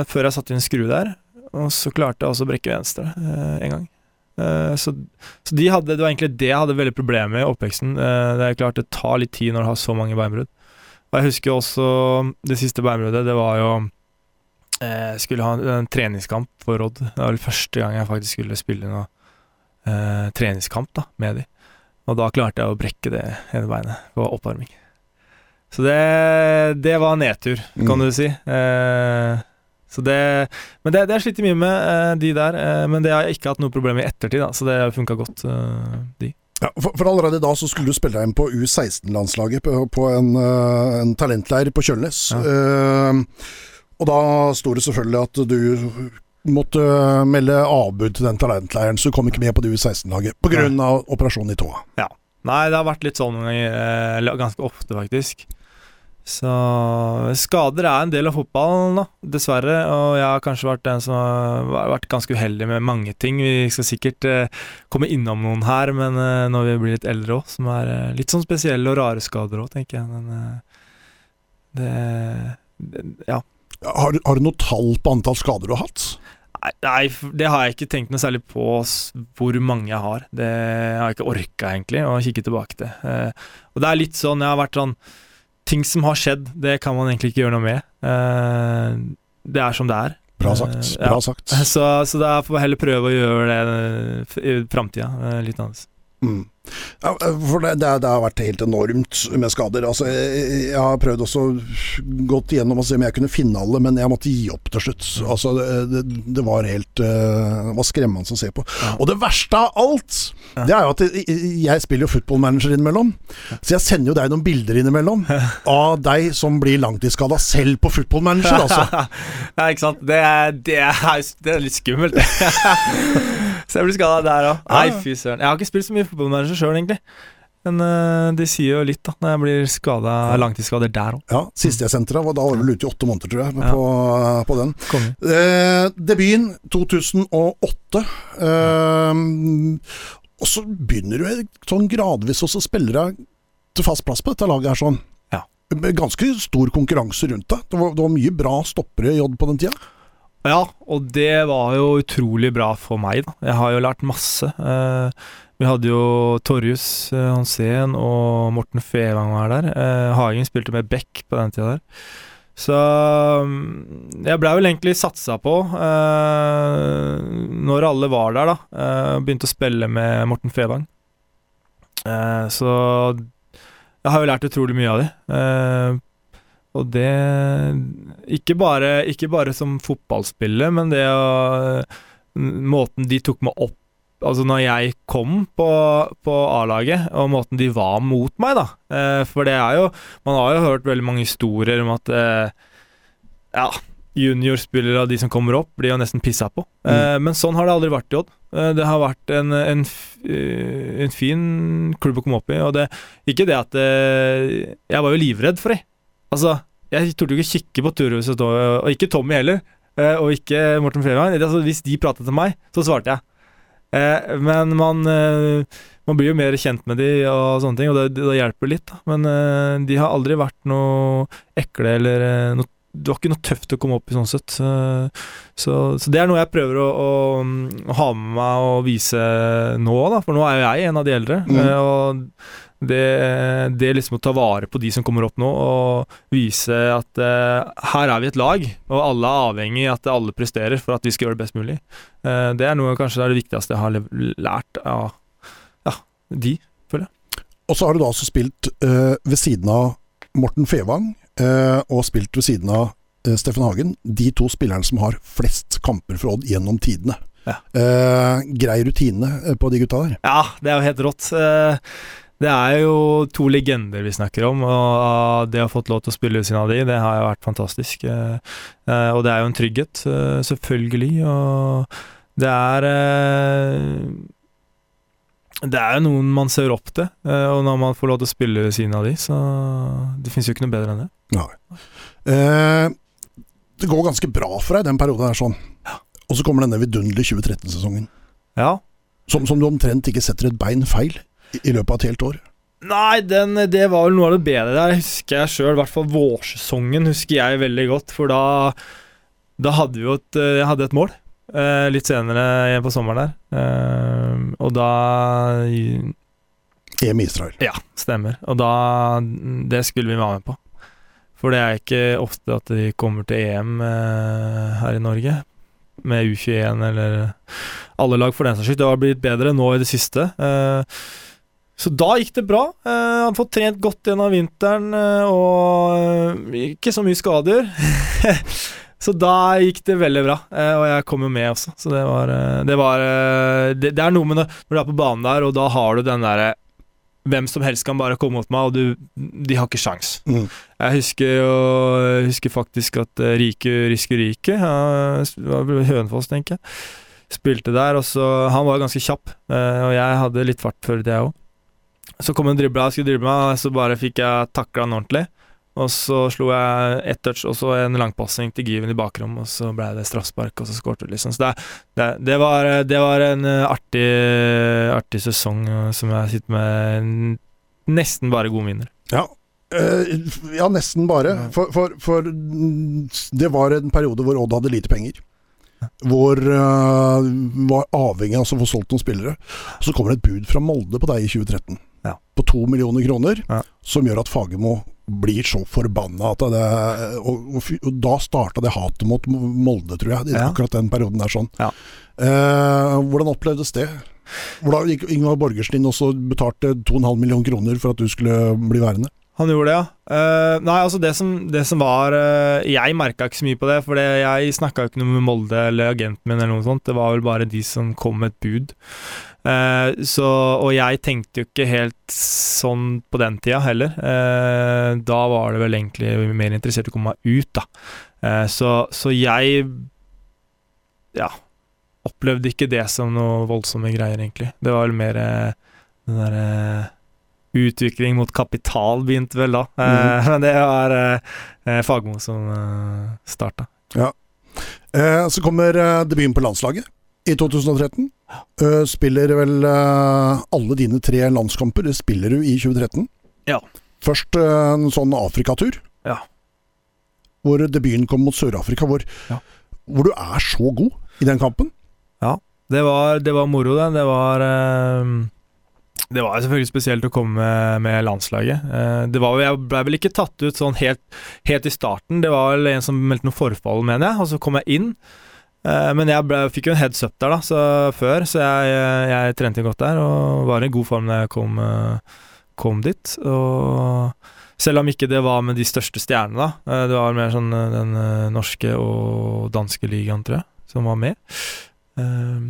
før jeg satte inn skru der. Og så klarte jeg også å brekke venstre en gang. Så, så de hadde, det var egentlig det jeg hadde veldig problemer med i oppveksten. Det er klart det tar litt tid når du har så mange beinbrudd. Og jeg husker også det siste beinbruddet. Det var jo eh, Jeg skulle ha en, en treningskamp for Odd. Det var vel første gang jeg faktisk skulle spille noe eh, treningskamp da, med de. Og da klarte jeg å brekke det ene beinet på oppvarming. Så det, det var nedtur, kan Mm. du si. Eh, så det, men det, det har jeg slitt mye med, eh, de der. Eh, men det har jeg ikke hatt noe problem med i ettertid, da, så det har funka godt, eh, de. Ja, for, for allerede da så skulle du spille deg inn på U16-landslaget på, på en, eh, en talentleir på Kjølnes. Eh, og da sto det selvfølgelig at du måtte melde avbud til den talentleiren, så du kom ikke med på det U16-laget pga. operasjonen i tåa. Nei, det har vært litt sånn eh, ganske ofte, faktisk. Så skader er en del av fotballen, da, dessverre. Og jeg har kanskje vært den som har vært ganske uheldig med mange ting. Vi skal sikkert eh, komme innom noen her, men eh, når vi blir litt eldre òg, som er eh, litt sånn spesielle og rare skader òg, tenker jeg. Men eh, det, det Ja. Har, har, du noe tall på antall skader du har hatt? Nei, det har jeg ikke tenkt noe særlig på hvor mange jeg har. Det har jeg ikke orka, egentlig, å kikke tilbake til. Eh, og det er litt sånn, jeg har vært sånn Ting som har skjedd, det kan man egentlig ikke gjøre noe med. Uh, det er som det er. Bra sagt. Eh, bra ja. sagt. *laughs* Så, så da får jeg heller prøve å gjøre det i framtida. Litt annerledes. Mm. Ja, for det, det, det, har vært helt enormt med skader. Altså, jeg, jeg har prøvd også gått igjennom og se om jeg kunne finne alle, men jeg måtte gi opp til slutt. Altså, det, det var helt uh, var skremmende å se på. Ja. Og det verste av alt, det er jo at jeg, jeg spiller jo footballmanager innimellom. Så jeg sender jo deg noen bilder innimellom av deg som blir langtidsskada selv på footballmanager, altså. *laughs* ja, ikke sant. Det er, det er, det er litt skummelt. *laughs* Så jeg blir skada der òg. Nei, fy søren. Jeg har ikke spilt så mye fotballmanager sjøl, egentlig. Men uh, det sier jo litt, da, når jeg blir skada, langtidsskader der òg. Ja, siste jeg sendte deg, da var du vel ute i åtte måneder, tror jeg, på, ja. på den. Eh, debuten 2008. Eh, og så begynner du sånn gradvis å spille deg til fast plass på dette laget her, sånn. Ja. Ganske stor konkurranse rundt deg. Det var, det var mye bra stoppere i J på den tida. Ja, og det var jo utrolig bra for meg, da. Jeg har jo lært masse. Eh, vi hadde jo Torjus eh, Hansen og Morten Fevang var der. Eh, Hagen spilte med Beck på den tida der. Så mm, jeg blei vel egentlig satsa på eh, når alle var der, da. Eh, begynte å spille med Morten Fevang. Eh, så jeg har jo lært utrolig mye av de. Eh, og det ikke bare, ikke bare som fotballspiller, men det å Måten de tok meg opp Altså når jeg kom på, på A-laget, og måten de var mot meg, da. Eh, for det er jo Man har jo hørt veldig mange historier om at eh, Ja, juniorspillere av de som kommer opp, blir jo nesten pissa på. Mm. Eh, men sånn har det aldri vært i Odd. Det har vært en, en, en, fin klubb å komme opp i. Og det Ikke det at Jeg var jo livredd for dem. Altså, jeg torde ikke kikke på Turhus og, og ikke Tommy heller. Eh, og ikke Morten Freeman. Altså, hvis de pratet til meg, så svarte jeg. Eh, men man, eh, man blir jo mer kjent med de og sånne ting, og det, det hjelper litt. Da. Men de har aldri vært noe ekle eller noe det var ikke noe tøft å komme opp i sånn sett. Så, så, så det er noe jeg prøver å, å, å, ha med meg og vise nå, da. For nå er jo jeg en av de eldre. Mm. Og det, det liksom å ta vare på de som kommer opp nå, og vise at uh, her er vi et lag, og alle er avhengig av at alle presterer for at vi skal gjøre det best mulig. Uh, det er noe kanskje det er det viktigste jeg har lært av ja, de, føler jeg. Og så har du da også spilt uh, ved siden av Morten Fevang, og spilt ved siden av Steffen Hagen. De to spillerne som har flest kamper for Odd gjennom tidene. Ja. grei rutine på de gutta der. Ja, det er jo helt rått. Uh, det er jo to legender vi snakker om, og det å ha fått lov til å spille ved siden av de, det har jo vært fantastisk. Eh, eh, og det er jo en trygghet, eh, selvfølgelig, og det er det er jo noen man ser opp til, og når man får lov til å spille ved siden av de, så det fins jo ikke noe bedre enn det. Nei. Eh, det går ganske bra for deg den perioden her, sånn. Ja. Og så kommer denne vidunderlige 2013-sesongen. Ja. Som, som, du omtrent ikke setter et bein feil i løpet av et helt år? Nei, den, det var vel noe av det bedre der, husker jeg sjøl. I hvert fall vårsesongen husker jeg veldig godt. For da, da hadde vi jo et eh, Jeg hadde et mål eh, litt senere på sommeren der. Eh, og da EM Israel. Ja, stemmer. Og da Det skulle vi være med på. For det er ikke ofte at de kommer til EM eh, her i Norge. Med U21 eller alle lag, for den saks skyld. Det har blitt bedre nå i det siste. Eh, så da gikk det bra. Uh, han fått trent godt gjennom vinteren uh, og uh, ikke så mye skader. *laughs* så da gikk det veldig bra, og jeg kom jo med også. Så det var Det, var, det, det er noe med når, når du er på banen der, og da har du den derre hvem som helst kan bare komme mot meg, og du, de har ikke sjans. Mm. Jeg husker jo husker faktisk at Riku Riske Rike, Hønefoss, tenker jeg, spilte der. Og så, han var ganske kjapp, og jeg hadde litt fart før det, jeg òg. Så kom en dribla, jeg skulle drible meg, så bare fikk jeg takla den ordentlig. Og så slo jeg ett touch og så en langpassing til Given i bakrom, og så ble det straffespark, og så skåret vi, liksom. Så det, det, det, var, det, var, en artig, artig sesong som jeg sitter med nesten bare gode minner. Ja. Eh, ja, nesten bare. For, for, for mm, det var en periode hvor Odd hadde lite penger. Hvor uh, var avhengig av å få solgt noen spillere. Så kommer det et bud fra Molde på deg i 2013. Ja. På to millioner kroner. Ja. Som gjør at Fagermo blir så forbanna at det Og, og, og da starta det hatet mot Molde, tror jeg. I Ja. Akkurat den perioden der sånn. Ja. Eh, hvordan opplevdes det? Hvordan gikk Ingvar Borgersen inn og så betalte 2,5 millioner kroner for at du skulle bli værende? Han gjorde det, ja. Uh, nei, altså det som, det som var uh, Jeg merka ikke så mye på det, for jeg snakka ikke noe med Molde eller agenten min, eller noe sånt. Det var vel bare de som kom med et bud. Eh, så, og jeg tenkte jo ikke helt sånn på den tida heller. Eh, da var det vel egentlig mer interessert i å komme meg ut, da. Eh, så, så jeg Ja. Opplevde ikke det som noe voldsomme greier, egentlig. Det var vel mer eh, den derre Utvikling mot kapital begynte vel da. Eh, men *laughs* det var eh, Fagmo som eh, starta. Eh, så kommer eh, debuten på landslaget i 2013. Eh, spiller vel eh, alle dine tre landskamper, det spiller du i 2013. Ja. Først eh, en sånn Afrikatur. Ja. Hvor debuten kom mot Sør-Afrika, hvor, Ja. hvor du er så god i den kampen. Det var, det var moro, det. Det var Det var selvfølgelig spesielt å komme med, landslaget. Det var, jeg ble vel ikke tatt ut sånn helt, helt i starten. Det var vel en som meldte noe forfall, mener jeg, og så kom jeg inn. Eh, men jeg ble, fikk jo en heads up der da, så, før, så jeg, jeg trente godt der og var i god form da jeg kom, eh, kom dit. Og selv om ikke det var med de største stjernene, da. eh, Det var mer sånn eh, den eh, norske og danske ligaen, tror jeg, som var med. Ehm,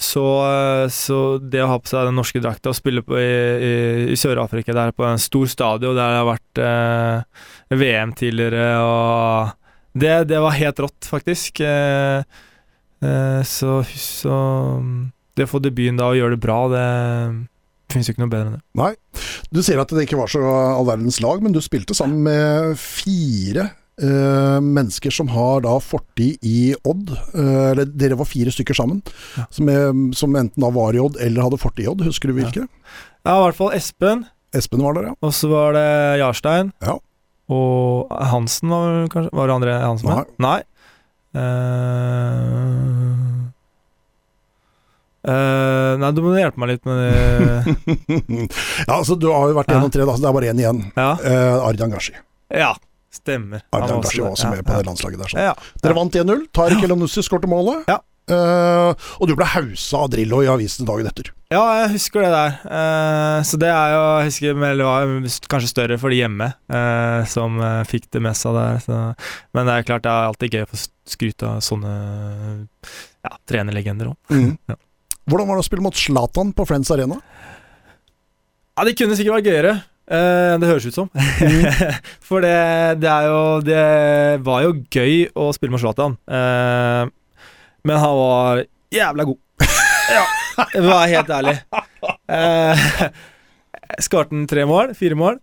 så, eh, så det å ha på seg den norske drakta og spille på i, i, i Sør-Afrika der på en stor stadion der det har vært eh, VM tidligere og det, det var helt rått, faktisk. Eh, eh, så, så det å få debuten da og gjøre det bra, det finnes jo ikke noe bedre enn det. Du sier at det ikke var så all verdens lag, men du spilte sammen med fire Uh, mennesker som har da fortid i Odd. Eh, eller dere var fire stykker sammen, Ja. som, er, som enten da var i Odd eller hadde fortid i Odd. Husker du hvilke? Ja, i hvert fall Espen, Espen var der, ja. og så var det Jarstein. Ja. Og Hansen var kanskje Var det andre Hansen med? Nei. Eh, nei, du må hjelpe meg litt med det. *laughs* ja, altså Du har jo vært Ja. gjennom tre, da, så det er bare én igjen. Ja, Uh, Ardian Gashi. ja stemmer. Arjan Gashi var også med med på ja, det landslaget der. Sånn. ja. Dere vant 1-0. Tariq Elanussi skåret målet. Ja. Eh, og du ble hausa av Drillo i avisen dagen etter. Ja, jeg husker det der. Uh, så det er jo Jeg husker det var kanskje større for de hjemme uh, som uh, fikk det mest av det. Så. Men det er klart det er alltid gøy å få skryte av sånne ja, trenerlegender òg. Mm. *laughs* Ja. Hvordan var det å spille mot Zlatan på Friends Arena? Ja, det kunne sikkert vært gøyere. det høres ut som. Mm. *laughs* For det, det er jo Det var jo gøy å spille mot Zlatan. Men han var jævla god. Ja, *laughs* var helt ærlig. Eh, Skarte han tre mål? Fire mål?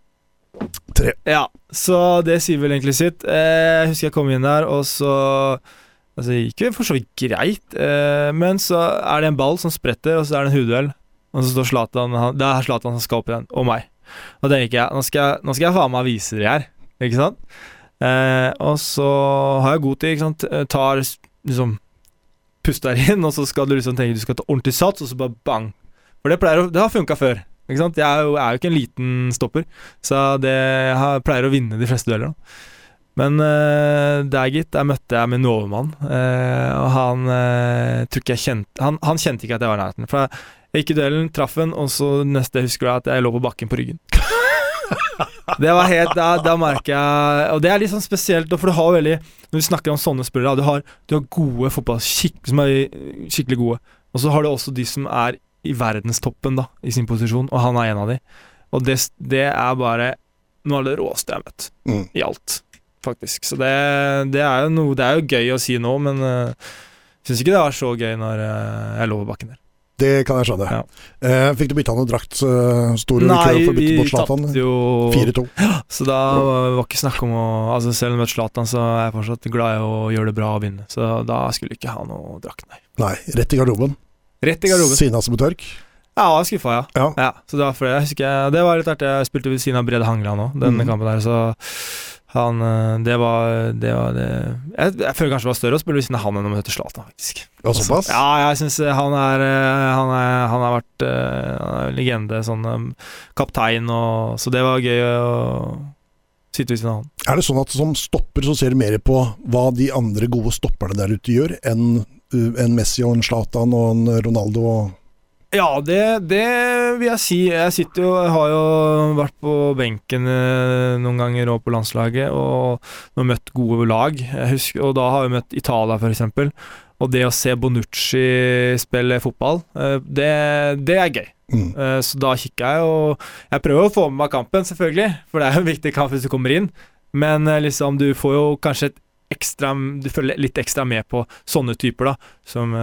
Tre. Ja, så det sier vel egentlig sitt. Eh, jeg husker jeg kom inn der, og så Altså, det gikk jo for så vidt greit, eh, men så er det en ball som spretter, og så er det en hodeduell. Og så står Zlatan Det er Zlatan som skal opp i den, og meg. Da tenker jeg nå skal jeg, nå skal jeg faen meg vise dere her, ikke sant? Eh, og så har jeg god tid, ikke sant. Eh, Tar liksom Puster inn, og så skal du liksom tenke du skal ta ordentlig sats, og så bare bang. For det, å, det har funka før. Ikke sant? Jeg er jo, er jo ikke en liten stopper, så det jeg pleier å vinne de fleste dueller. Men uh, der, gitt, der møtte jeg min overmann, uh, og han uh, tror ikke jeg kjente han, han kjente ikke at jeg var i nærheten. For jeg, gikk i duellen, traff han, og så neste jeg husker jeg at jeg lå på bakken på ryggen. *laughs* Det var helt, Da, da merker jeg Og det er litt sånn spesielt, for du har veldig Når vi snakker om sånne spillere, du har, du har gode fotball, skikk, som er eh, skikkelig gode. Og så har du også de som er i verdenstoppen, da, i sin posisjon, og han er en av de. Og det, det er bare noe av det råeste jeg har møtt Mm. i alt, faktisk. Så det, det er jo noe Det er jo gøy å si nå, men uh, syns ikke det var så gøy når uh, jeg lå på bakken der. Det kan jeg skjønne. Ja. Eh, fikk du bytta noe drakt? Store Nei, vi tapte jo 4-2. *gasps* Så da var ikke snakk om å Altså Selv om jeg møtte Zlatan, så er jeg fortsatt glad i å gjøre det bra og vinne. Så da skulle jeg ikke ha noe drakt, nei. Nei, rett i garderoben. Rett i garderoben. Sinna som et tørk. Ja, jeg var skuffa, ja. Ja. ja. Så det var jeg husker Det var litt artig. Jeg spilte ved siden av Brede Hangeland òg, denne mm. kampen der, så han eh, Det var Det var det Jeg, jeg føler kanskje det var større å spille ved siden av han enn å møte Zlatan, faktisk. Ja, såpass? Ja, jeg syns han er eh, Han, er, han har vært eh, han er legende, sånn eh, kaptein og Så det var gøy å sitte ved siden av han. Er det sånn at som stopper så ser du mer på hva de andre gode stopperne der ute gjør, enn en Messi og en Zlatan og en Ronaldo og Ja, det, det vil jeg si. Jeg sitter jo Jeg har jo vært på benken eh, noen ganger og på landslaget og, og møtt gode lag. Jeg husker, og da har vi møtt Italia, f.eks. Og det å se Bonucci spille fotball, eh, det, det er gøy. mm. Eh, Så da kikker jeg, og jeg prøver å få med meg kampen, selvfølgelig. For det er jo en viktig kamp hvis du kommer inn. Men liksom, du får jo kanskje et ekstra Du følger litt ekstra med på sånne typer, da. Som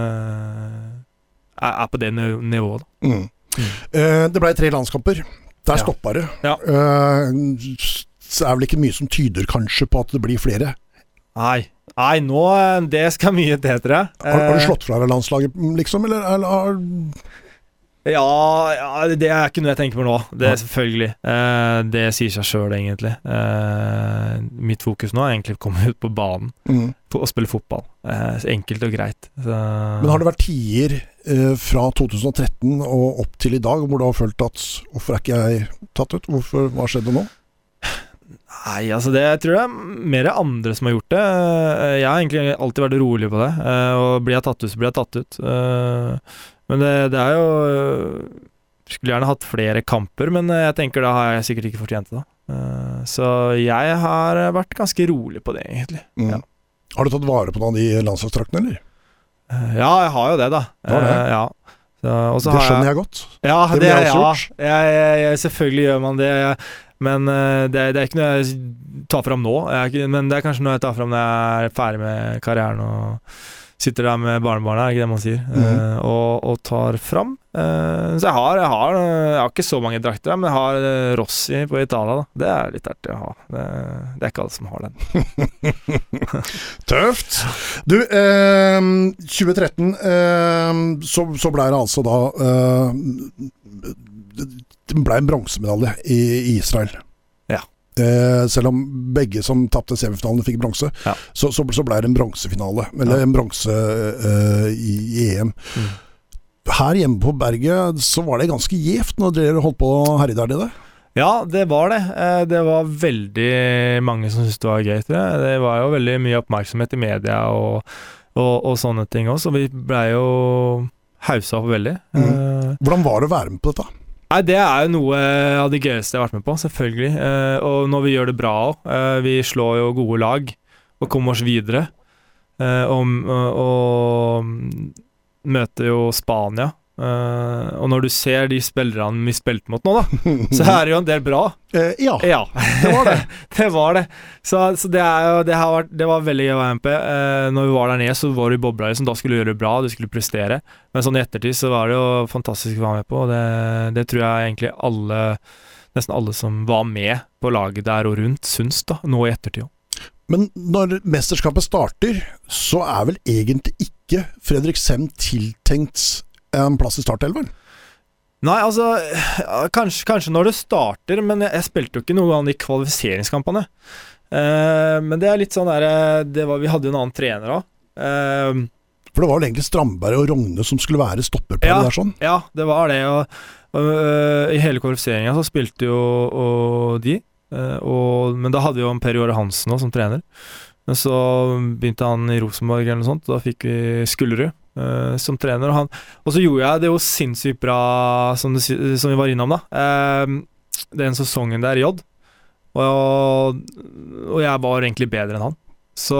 er, på det nivået, da. Mm. Eh, det ble tre landskamper. Der Ja. stoppa det. Ja. Eh, det er vel ikke mye som tyder kanskje på at det blir flere. Nei. Nei, nå eh, Det skal mye til, tror jeg. Har, har du slått fra deg landslaget, liksom? Eller, eller Ja, ja, det er ikke noe jeg tenker på nå. Det er selvfølgelig. Eh, det sier seg sjøl, egentlig. Eh, mitt fokus nå er egentlig å komme ut på banen mm. og spille fotball. Eh, enkelt og greit. Så, Men har det vært tider fra 2013 og opp til i dag hvor du har følt at Hvorfor er ikke jeg tatt ut? Hvorfor, hva skjedde nå? Nei, altså det jeg tror jeg er mer andre som har gjort det. Eh, Jeg har egentlig alltid vært rolig på det. eh, Og blir jeg tatt ut, så blir jeg tatt ut. Eh, Men det, det er jo eh, Skulle gjerne hatt flere kamper, men eh, jeg tenker da har jeg sikkert ikke fortjent det. da. Eh, Så jeg har vært ganske rolig på det, egentlig. Mm. Ja. Har du tatt vare på noen av de landslagsdraktene, eller? Eh, Ja, jeg har jo det, da. Det? Eh, Ja. Så, Det jeg- skjønner jeg godt. Ja, Det ville jeg ja. også Jeg, jeg, jeg, selvfølgelig gjør man det. Men eh, det, det er ikke noe jeg tar fram nå. Ikke, men det er kanskje noe jeg tar fram når jeg er ferdig med karrieren og sitter der med barnebarna, er ikke det man sier, mm Eh, og, og tar fram. Eh, så jeg har, jeg har Jeg har ikke så mange drakter, men jeg har eh, Rossi på Italia. Da. Det er litt artig å ha. Det, det er ikke alle som har den. *laughs* Tøft! Du, eh, 2013 eh, så, så ble det altså da eh, Det ble en bronsemedalje i, i Israel. Eh, selv om begge som tapte semifinalen fikk bronse, Ja. så, så, så ble det en bronsefinale. Eller Ja. en bronse eh, i, i EM. Mm. Her hjemme på berget så var det ganske gjevt når dere holdt på å herje der nede. Ja, det var det. Eh, Det var veldig mange som syntes det var gøy. Jeg. Det var jo veldig mye oppmerksomhet i media og, og, og sånne ting òg, så vi blei jo haussa opp veldig. Mm. Eh, Hvordan var det å være med på dette? Nei, Det er jo noe av det gøyeste jeg har vært med på, selvfølgelig. Eh, og når vi gjør det bra òg. vi slår jo gode lag og kommer oss videre. Eh, og, og møter jo Spania. Eh, og når du ser de spillerne vi spilte mot nå, da, så er det jo en del bra. Uh, *laughs* ja, Ja, *laughs* det var det. *laughs* det var det. Så, så det, jo, det, har vært, det var veldig gøy å være med på. Eh, når vi var der nede, så var du i bobla liksom. Da skulle du gjøre det bra, du skulle prestere. Men sånn i ettertid så var det jo fantastisk å være med på. og Det, det tror jeg egentlig alle Nesten alle som var med på laget der og rundt, syns da, nå i ettertid òg. Men når mesterskapet starter, så er vel egentlig ikke Fredrik Sem tiltenkt en plass i startelveren? Nei, altså kanskje, kanskje når det starter, men jeg, jeg spilte jo ikke noen av de kvalifiseringskampene. Uh, men det er litt sånn derre Vi hadde jo en annen trener òg. For det var vel egentlig Strandberg og Rogne som skulle være stopper på Ja. der sånn? Ja, det var det. Og, og, uh, I hele kvalifiseringa så spilte jo og de. og, men da hadde vi jo en Per Jåre Hansen også som trener. Men så begynte han i Rosenborg eller noe sånt. Da fikk vi Skullerud øh, som trener. Og, han, og så gjorde jeg det jo sinnssykt bra, som, du, som vi var innom, da. Uh, den sesongen der i J. Og, og jeg var egentlig bedre enn han. Så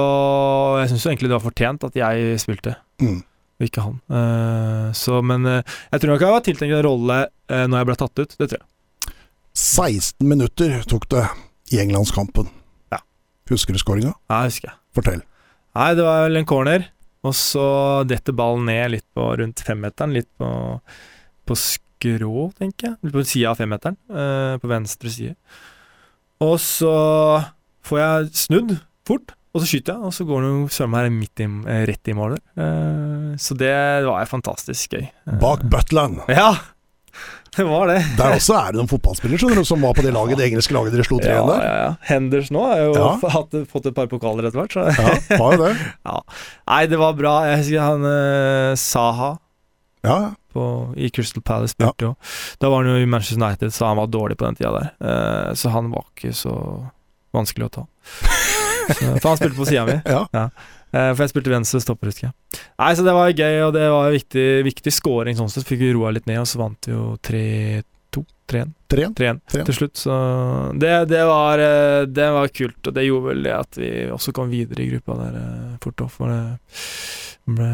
jeg syns egentlig det var fortjent at jeg spilte Mm. og ikke han. Uh, så, men eh, jeg tror nok jeg var tiltenkt en rolle uh, når jeg ble tatt ut. Det tror jeg. 16 minutter tok det i Englandskampen. Ja. Husker du skåringa? Ja, husker jeg. Fortell. Nei, det var vel en corner, og så detter ballen ned litt på rundt femmeteren. Litt på, på skrå, tenker jeg. Litt på sida av femmeteren, eh, på venstre side. Og så får jeg snudd fort, og så skyter jeg, og så går den jo søren meg midt i, eh, rett i målet. Eh, så det var fantastisk gøy. Bak Butland. Ja! Det var det. Der også er det noen fotballspillere skjønner du, som var på det laget, det engelske laget dere slo tre Ja, igjen der. ja, ja. Henders nå har jo Ja. hatt, fått et par pokaler etter hvert. Så. Ja, var jo det. *laughs* Ja. Nei, det var bra. Jeg husker han eh, Saha Ja, på, i Crystal Palace spilte jo. Da var han jo i Manchester United, så han var dårlig på den tida der. Eh, så han var ikke så vanskelig å ta. *laughs* Så, for han spilte på sida mi. ja. Eh, for jeg spilte venstre stopper, husker jeg. Nei, så det var gøy, og det var viktig, viktig scoring sånn sett. Fikk vi roa litt ned, og så vant vi jo 3-2. 3-1 3-1 3-1. til slutt. Så det, det, var, eh, det var kult, og det gjorde vel det at vi også kom videre i gruppa der eh, fort. For det ble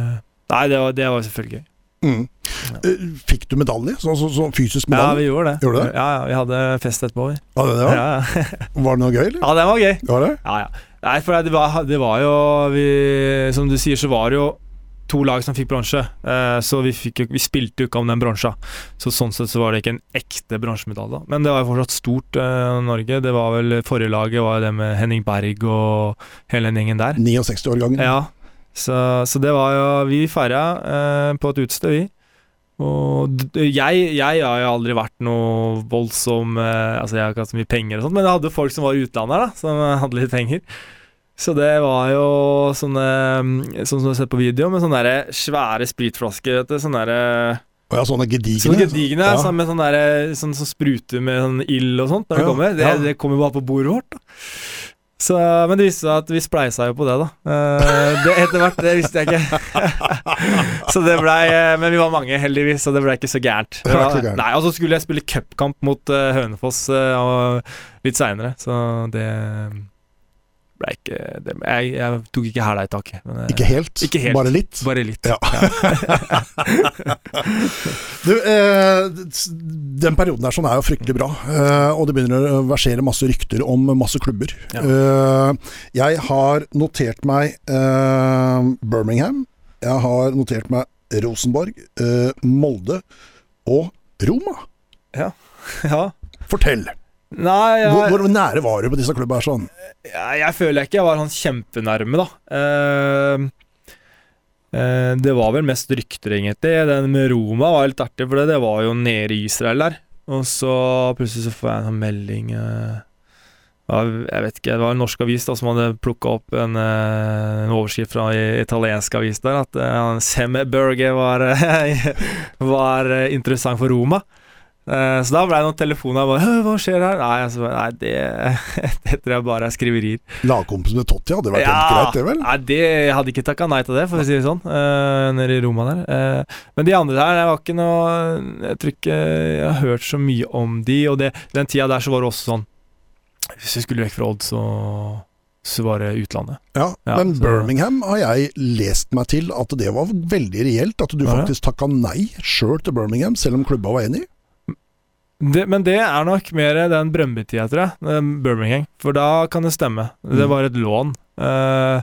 Nei, det var, det var selvfølgelig gøy. Mm. Ja. Fikk du medalje? Sånn så, så fysisk Ja, vi gjorde det. Gjorde det? Ja, ja, Vi hadde fest etterpå. vi. Ja, det, var. ja. ja. *laughs* Var det noe gøy, eller? ja, det var gøy. Var det? Ja, ja. Nei, for det var, det var jo vi, Som du sier, så var det jo to lag som fikk bronse. Eh, så vi, fikk, vi spilte jo ikke om den bronsa. Så sånn sett så var det ikke en ekte bronsemedalje. da. Men det var jo fortsatt stort, eh, Norge. Det var vel Forrige laget var det med Henning Berg og hele den gjengen der. 69-årgangen. Ja, så, så det var jo Vi feira eh, på et utested, vi. Og jeg, jeg har jo aldri vært noe voldsom eh, Altså Jeg har ikke hatt så mye penger og sånt, men jeg hadde folk som var i utlandet her, da, som hadde litt penger. Så det var jo sånne mm, Sånn som du har sett på video, med sånne der svære spritflasker. Vet du, sånne der, Og ja, sånne gedigne. Sånne gedigne, Ja. sånn med sånn der, sånn som spruter med sånn ild og sånt når det kommer. Det, ja. det kommer bare på bordet vårt. da så, Men det viste seg at vi spleisa jo på det, da. Eh, det Etter hvert, det visste jeg ikke. *laughs* så det blei eh, Men vi var mange, heldigvis, så det blei ikke så gærent. Det ble ikke gærent. Nei, Og så skulle jeg spille cupkamp mot eh, Hønefoss eh, litt seinere, så det blei ikke jeg, jeg tok ikke hæla i taket. men, eh, Ikke helt, Ikke helt. bare litt. Bare litt. Ja. *laughs* Du, eh, den perioden der sånn er jo fryktelig bra, eh, og det begynner å versere masse rykter om masse klubber. Ja. Eh, jeg har notert meg eh, Birmingham, jeg har notert meg Rosenborg, eh, Molde og Roma. ja. *laughs* Fortell! Nei, jeg, Hvor, hvor nære var du på disse her sånn? jeg, jeg føler ikke jeg var hans kjempenærme, da. Uh, uh, det var vel mest rykter, egentlig. Den med Roma var litt artig, for det, det var jo nede i Israel der. Og så plutselig så får jeg en sånn melding uh, Jeg vet ikke, det var en norsk avis da som hadde plukka opp en, eh, en overskrift fra en italiensk avis der, at uh, Sem Berge var, *laughs* var interessant for Roma. Eh, så da ble det noen telefoner. Bare, Hva skjer her? Nei, altså, nei det, *laughs* det tror jeg bare er skriverier. Lagkompis med Totti hadde vært helt greit, det vel? Nei, det, jeg hadde ikke takka nei til det, for å si det sånn, Uh, nede i Roma der. Uh, men de andre der, det var ikke noe Jeg tror ikke jeg har hørt så mye om de, og det, den tida der så var det også sånn Hvis vi skulle vekk fra Odd, så, så var det utlandet. Ja, Ja, men så- Birmingham har jeg lest meg til at det var veldig reelt. At du faktisk takka nei sjøl til Birmingham, selv om klubba var enig. Det, men det er nok mer den Brøndby-tida, tror jeg. Birmingham. For da kan det stemme. Det Mm. var et lån. Uh,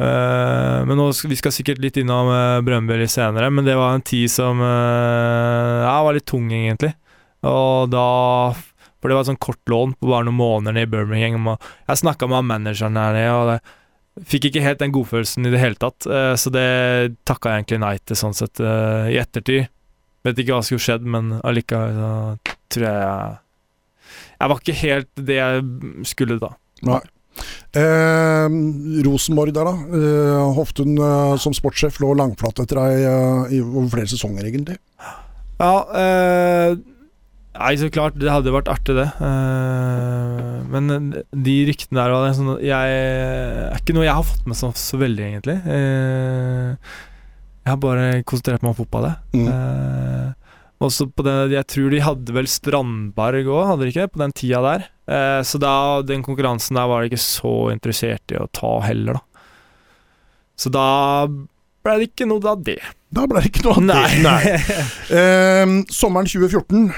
uh, men nå skal, Vi skal sikkert litt innom uh, Brøndby litt senere, men det var en tid som uh, ja, var litt tung, egentlig. Og da For det var et sånn kort lån på bare noen måneder i Birmingham. Og jeg snakka med manageren der nede, og det fikk ikke helt den godfølelsen i det hele tatt. så det takka jeg egentlig nei til, sånn sett, i ettertid. Vet ikke hva som skulle skjedd, men allikevel tror jeg jeg var ikke helt det jeg skulle da. Eh, Rosenborg der, da. Eh, Hoftun eh, som sportssjef lå langflat etter deg eh, i over flere sesonger, egentlig. Ja, eh, Nei, så klart, det hadde vært artig, det. Eh, men de ryktene der er sånn, jeg, er ikke noe jeg har fått med så, så veldig, egentlig. Eh, jeg har bare konsentrert meg om fotball, jeg. Mm. Også på den, Jeg tror de hadde vel Strandberg òg, hadde de ikke? På den tida der. Eh, så da, den konkurransen der var de ikke så interessert i å ta heller, da. Så da ble det ikke noe av det. Da ble det ikke noe av det. Nei. *laughs* Eh, sommeren 2014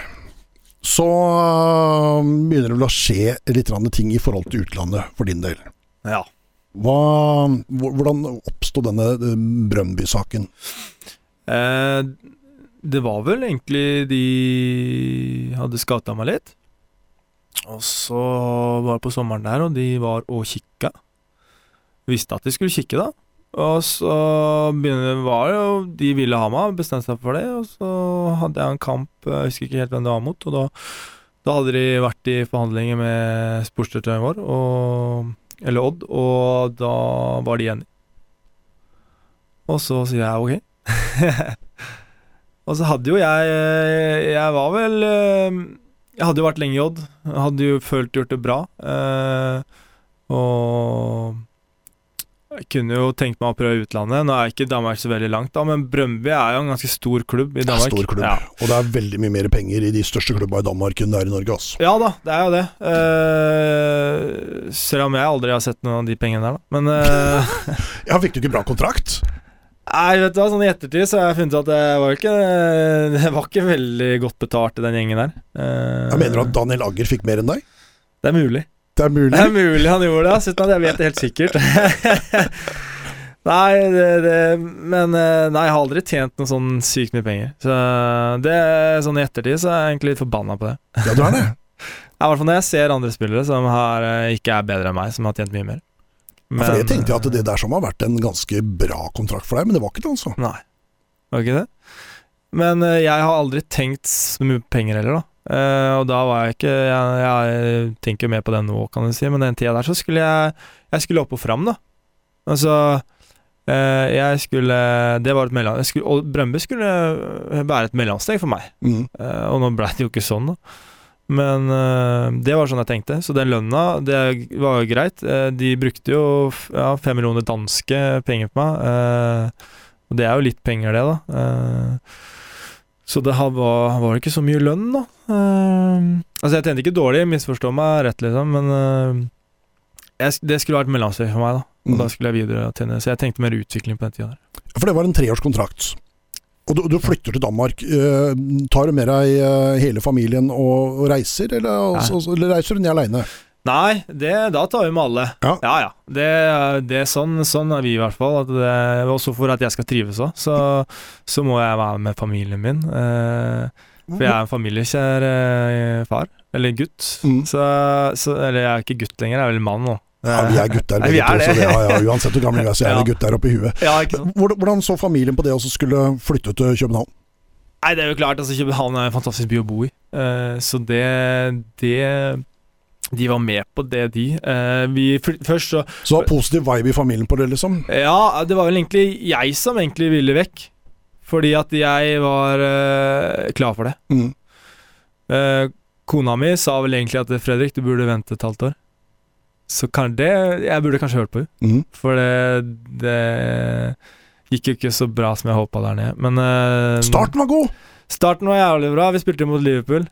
så eh, begynner det vel å skje litt ting i forhold til utlandet for din del. ja. Hva, hvordan oppsto denne eh, Brøndby-saken? Eh, det var vel egentlig de hadde skata meg litt. Og så var det på sommeren der, og de var og kikka. Visste at de skulle kikke, da. Og så var det jo De ville ha meg, bestemte seg for det. Og så hadde jeg en kamp, jeg husker ikke helt hvem det var mot. Og da, da hadde de vært i forhandlinger med sportsdirektøren vår, og, eller Odd, og da var de enige. Og så sier jeg ok. *laughs* og så hadde jo jeg Jeg var vel Jeg hadde jo vært lenge i Odd. Hadde jo følt gjort det bra. Eh, og jeg kunne jo tenkt meg å prøve utlandet. Nå er ikke Danmark så veldig langt, da, men Brøndby er jo en ganske stor klubb i Danmark. Det er stor klubb, ja. og det er veldig mye mer penger i de største klubbene i Danmark enn det er i Norge. Altså. Ja da, det er jo det. Uh, selv om jeg aldri har sett noen av de pengene der, da. Men uh, *laughs* Ja, Fikk du ikke bra kontrakt? Nei, vet du hva, sånn i ettertid så har jeg funnet ut at det var ikke *laughs* Det var ikke veldig godt betalt i den gjengen der. Uh, jeg mener du at Daniel Agger fikk mer enn deg? Det er mulig. Det er mulig. Det er mulig han gjorde det, uten at jeg vet det helt sikkert. *laughs* nei, det, det, men nei, jeg har aldri tjent noe sånn sykt mye penger. Så det sånn i ettertid så er jeg egentlig litt forbanna på det. Ja, du er det? *laughs* I hvert fall når jeg ser andre spillere som har, ikke er bedre enn meg, som har tjent mye mer. Men, ja, for jeg tenkte at det der som har vært en ganske bra kontrakt for deg, men det var ikke det, altså. Nei, var ikke det. Men uh, jeg har aldri tenkt så mye penger heller, da. Uh, og da var jeg ikke jeg, jeg, tenker mer på det nå, kan du si, men den tida der så skulle jeg Jeg skulle opp og fram, da. Altså uh, Jeg skulle Det var et mellom... Skulle, og Brøndby skulle være et mellomsteg for meg. Mm. og nå ble det jo ikke sånn, da. Men uh, det var sånn jeg tenkte. Så den lønna, det var jo greit. Uh, de brukte jo ja, fem millioner danske penger på meg. Uh, og det er jo litt penger, det, da. så det var, var ikke så mye lønn, da. altså, jeg tjente ikke dårlig, misforstå meg rett, liksom, men jeg, det skulle vært mellomsteg for meg, da. Og mm. da skulle jeg videre tjene. Så jeg tenkte mer utvikling på den tida der. For det var en treårskontrakt? Og du, du, flytter til Danmark. Uh, tar du med deg uh, hele familien og, og reiser, eller, altså, eller, reiser du ned aleine? Nei, det, da tar vi med alle. Ja, ja. ja. Det, det er sånn, sånn, er vi i hvert fall. Det, også for at jeg skal trives òg, så, så, må jeg være med familien min. Uh, for jeg er en familiekjær far, eller gutt. Mm. Så, så, eller jeg er ikke gutt lenger, jeg er vel mann nå. Ja, vi er gutter begge to, så det, ja, ja, uansett hvor gamle vi er, så er det gutter oppi huet. Hvordan så familien på det å skulle flytte til København? Nei, det er jo klart, altså København er en fantastisk by å bo i. Uh, så det, det De var med på det, de. Uh, vi først så Så var positiv vibe i familien på det, liksom? Ja, det var vel egentlig jeg som egentlig ville vekk. Fordi at jeg var uh, klar for det. Mm. kona mi sa vel egentlig at Fredrik, du burde vente et halvt år. Så kan det Jeg burde kanskje hørt på henne. Mm. For det, det, gikk jo ikke så bra som jeg håpa der nede. Men uh, Starten var god! Starten var jævlig bra. Vi spilte mot Liverpool.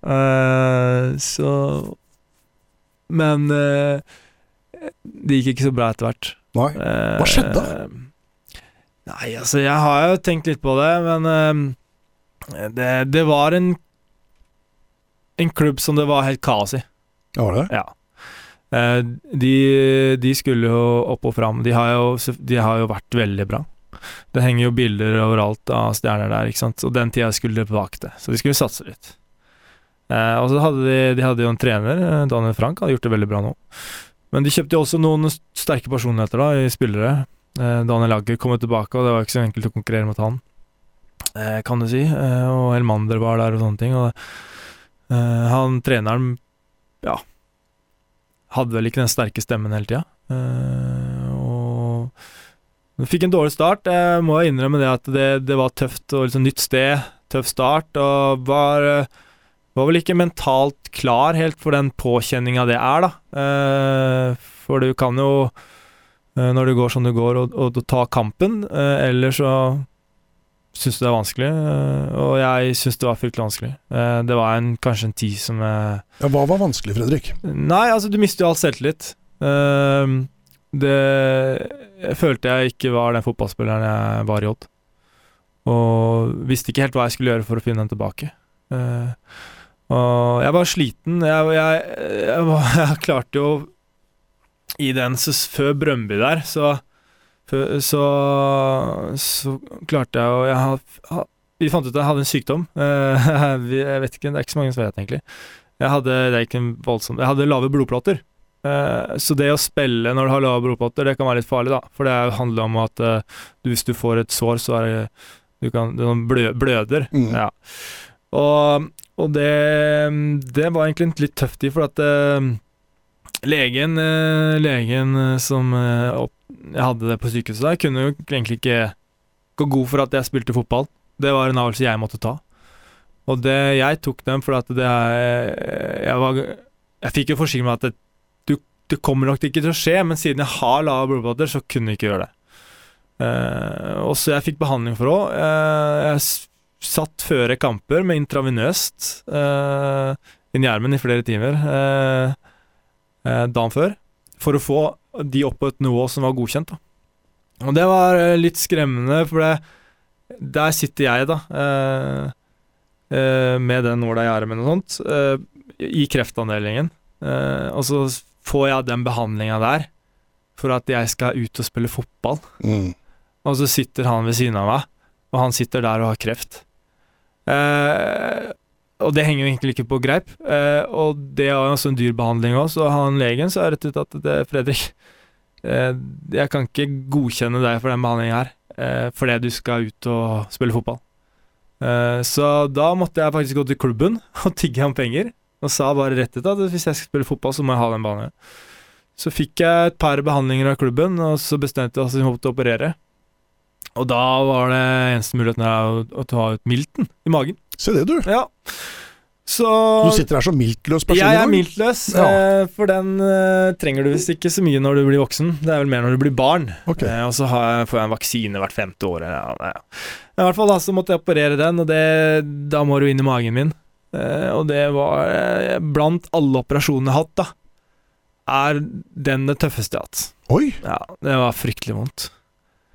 Uh, så Men uh, det gikk ikke så bra etter hvert. Nei. Hva skjedde? nei, altså, jeg har jo tenkt litt på det, men det, det var en En klubb som det var helt kaos i. Ja, var det? Ja. Eh, de, de, skulle jo opp og fram. De har, jo, de har jo vært veldig bra. Det henger jo bilder overalt av stjerner der, ikke sant. Og den tida skulle de tilbake til, så de skulle satse litt. Eh, og så hadde de, de hadde jo en trener, eh, Daniel Frank, hadde gjort det veldig bra nå. Men de kjøpte jo også noen sterke personligheter da, i spillere. Eh, Daniel Agger kom tilbake, og det var ikke så enkelt å konkurrere mot han, eh, kan du si. Eh, og Elmander var der og sånne ting. Og han treneren, ja hadde vel ikke den sterke stemmen hele tida. Uh, og fikk en dårlig start. Jeg må innrømme det at det, det var tøft og liksom nytt sted, tøff start, og var, var vel ikke mentalt klar helt for den påkjenninga det er, da. Uh, for du kan jo, når det går som det går, og ta kampen, eller så syns det er vanskelig, og jeg syns det var fryktelig vanskelig. Det var en, kanskje en tid som Ja, Hva var vanskelig, Fredrik? Nei, altså, du mister jo all selvtillit. Det jeg følte jeg ikke var den fotballspilleren jeg var i Odd. Og visste ikke helt hva jeg skulle gjøre for å finne den tilbake. Og jeg var sliten. Jeg, jeg, jeg, *laughs* jeg klarte jo I den før Brøndby der, så så, så klarte jeg å jeg, Vi fant ut at jeg hadde en sykdom. *laughs* jeg vet ikke, Det er ikke så mange som vet, egentlig. Jeg hadde, det er ikke en voldsom, jeg hadde lave blodplater. Eh, så det å spille når du har lave blodplater, det kan være litt farlig, da. For det handler om at eh, du, hvis du får et sår, så er det Du kan du blø, bløder. Mm. Ja. Og, og det, det var egentlig litt tøft i, for at eh, legen, eh, legen eh, som eh, jeg hadde det på sykehuset der, kunne jo egentlig ikke gå god for at jeg spilte fotball. Det var en avgjørelse jeg måtte ta. Og det, jeg tok den fordi det er Jeg, jeg fikk jo forsikring om at det, du, det kommer nok ikke til å skje, men siden jeg har lave blodplater, så kunne jeg ikke gjøre det. Uh, og så jeg fikk behandling for òg. Uh, jeg satt føre kamper med intravenøst eh, inni armen i flere timer eh, eh, dagen før, for å få de opp på et nivå som var godkjent. Da. Og det var eh, litt skremmende, for det, der sitter jeg, da. Eh, eh, med den nåla i armen og sånt, eh, i kreftavdelingen. Eh, og så får jeg den behandlinga der for at jeg skal ut og spille fotball. Mm. Og så sitter han ved siden av meg, og han sitter der og har kreft. Eh, og det henger jo egentlig ikke på greip. Eh, og det er også en dyr behandling òg, så han legen sa rett ut at det, Fredrik, eh, jeg kan ikke godkjenne deg for den behandlingen her, eh, fordi du skal ut og spille fotball. Eh, så da måtte jeg faktisk gå til klubben *laughs* og tigge om penger, og sa bare rett ut at hvis jeg skal spille fotball, så må jeg ha den behandlingen. Så fikk jeg et par behandlinger av klubben, og så bestemte jeg oss for å operere. Og da var det eneste muligheten å, å ta ut milten i magen. Se det, du. Ja. Så Du sitter her som miltløs person jeg er miltløs, Ja. eh, for den eh, trenger du visst ikke så mye når du blir voksen. Det er vel mer når du blir barn. Okay. Eh, og så har jeg, får jeg en vaksine hvert femte år. Ja, ja. I hvert fall da, så måtte jeg operere den, og det, da må du inn i magen min. Eh, og det var eh, Blant alle operasjonene jeg har hatt, da, er den det tøffeste jeg har hatt. Oi, Ja, det var fryktelig vondt.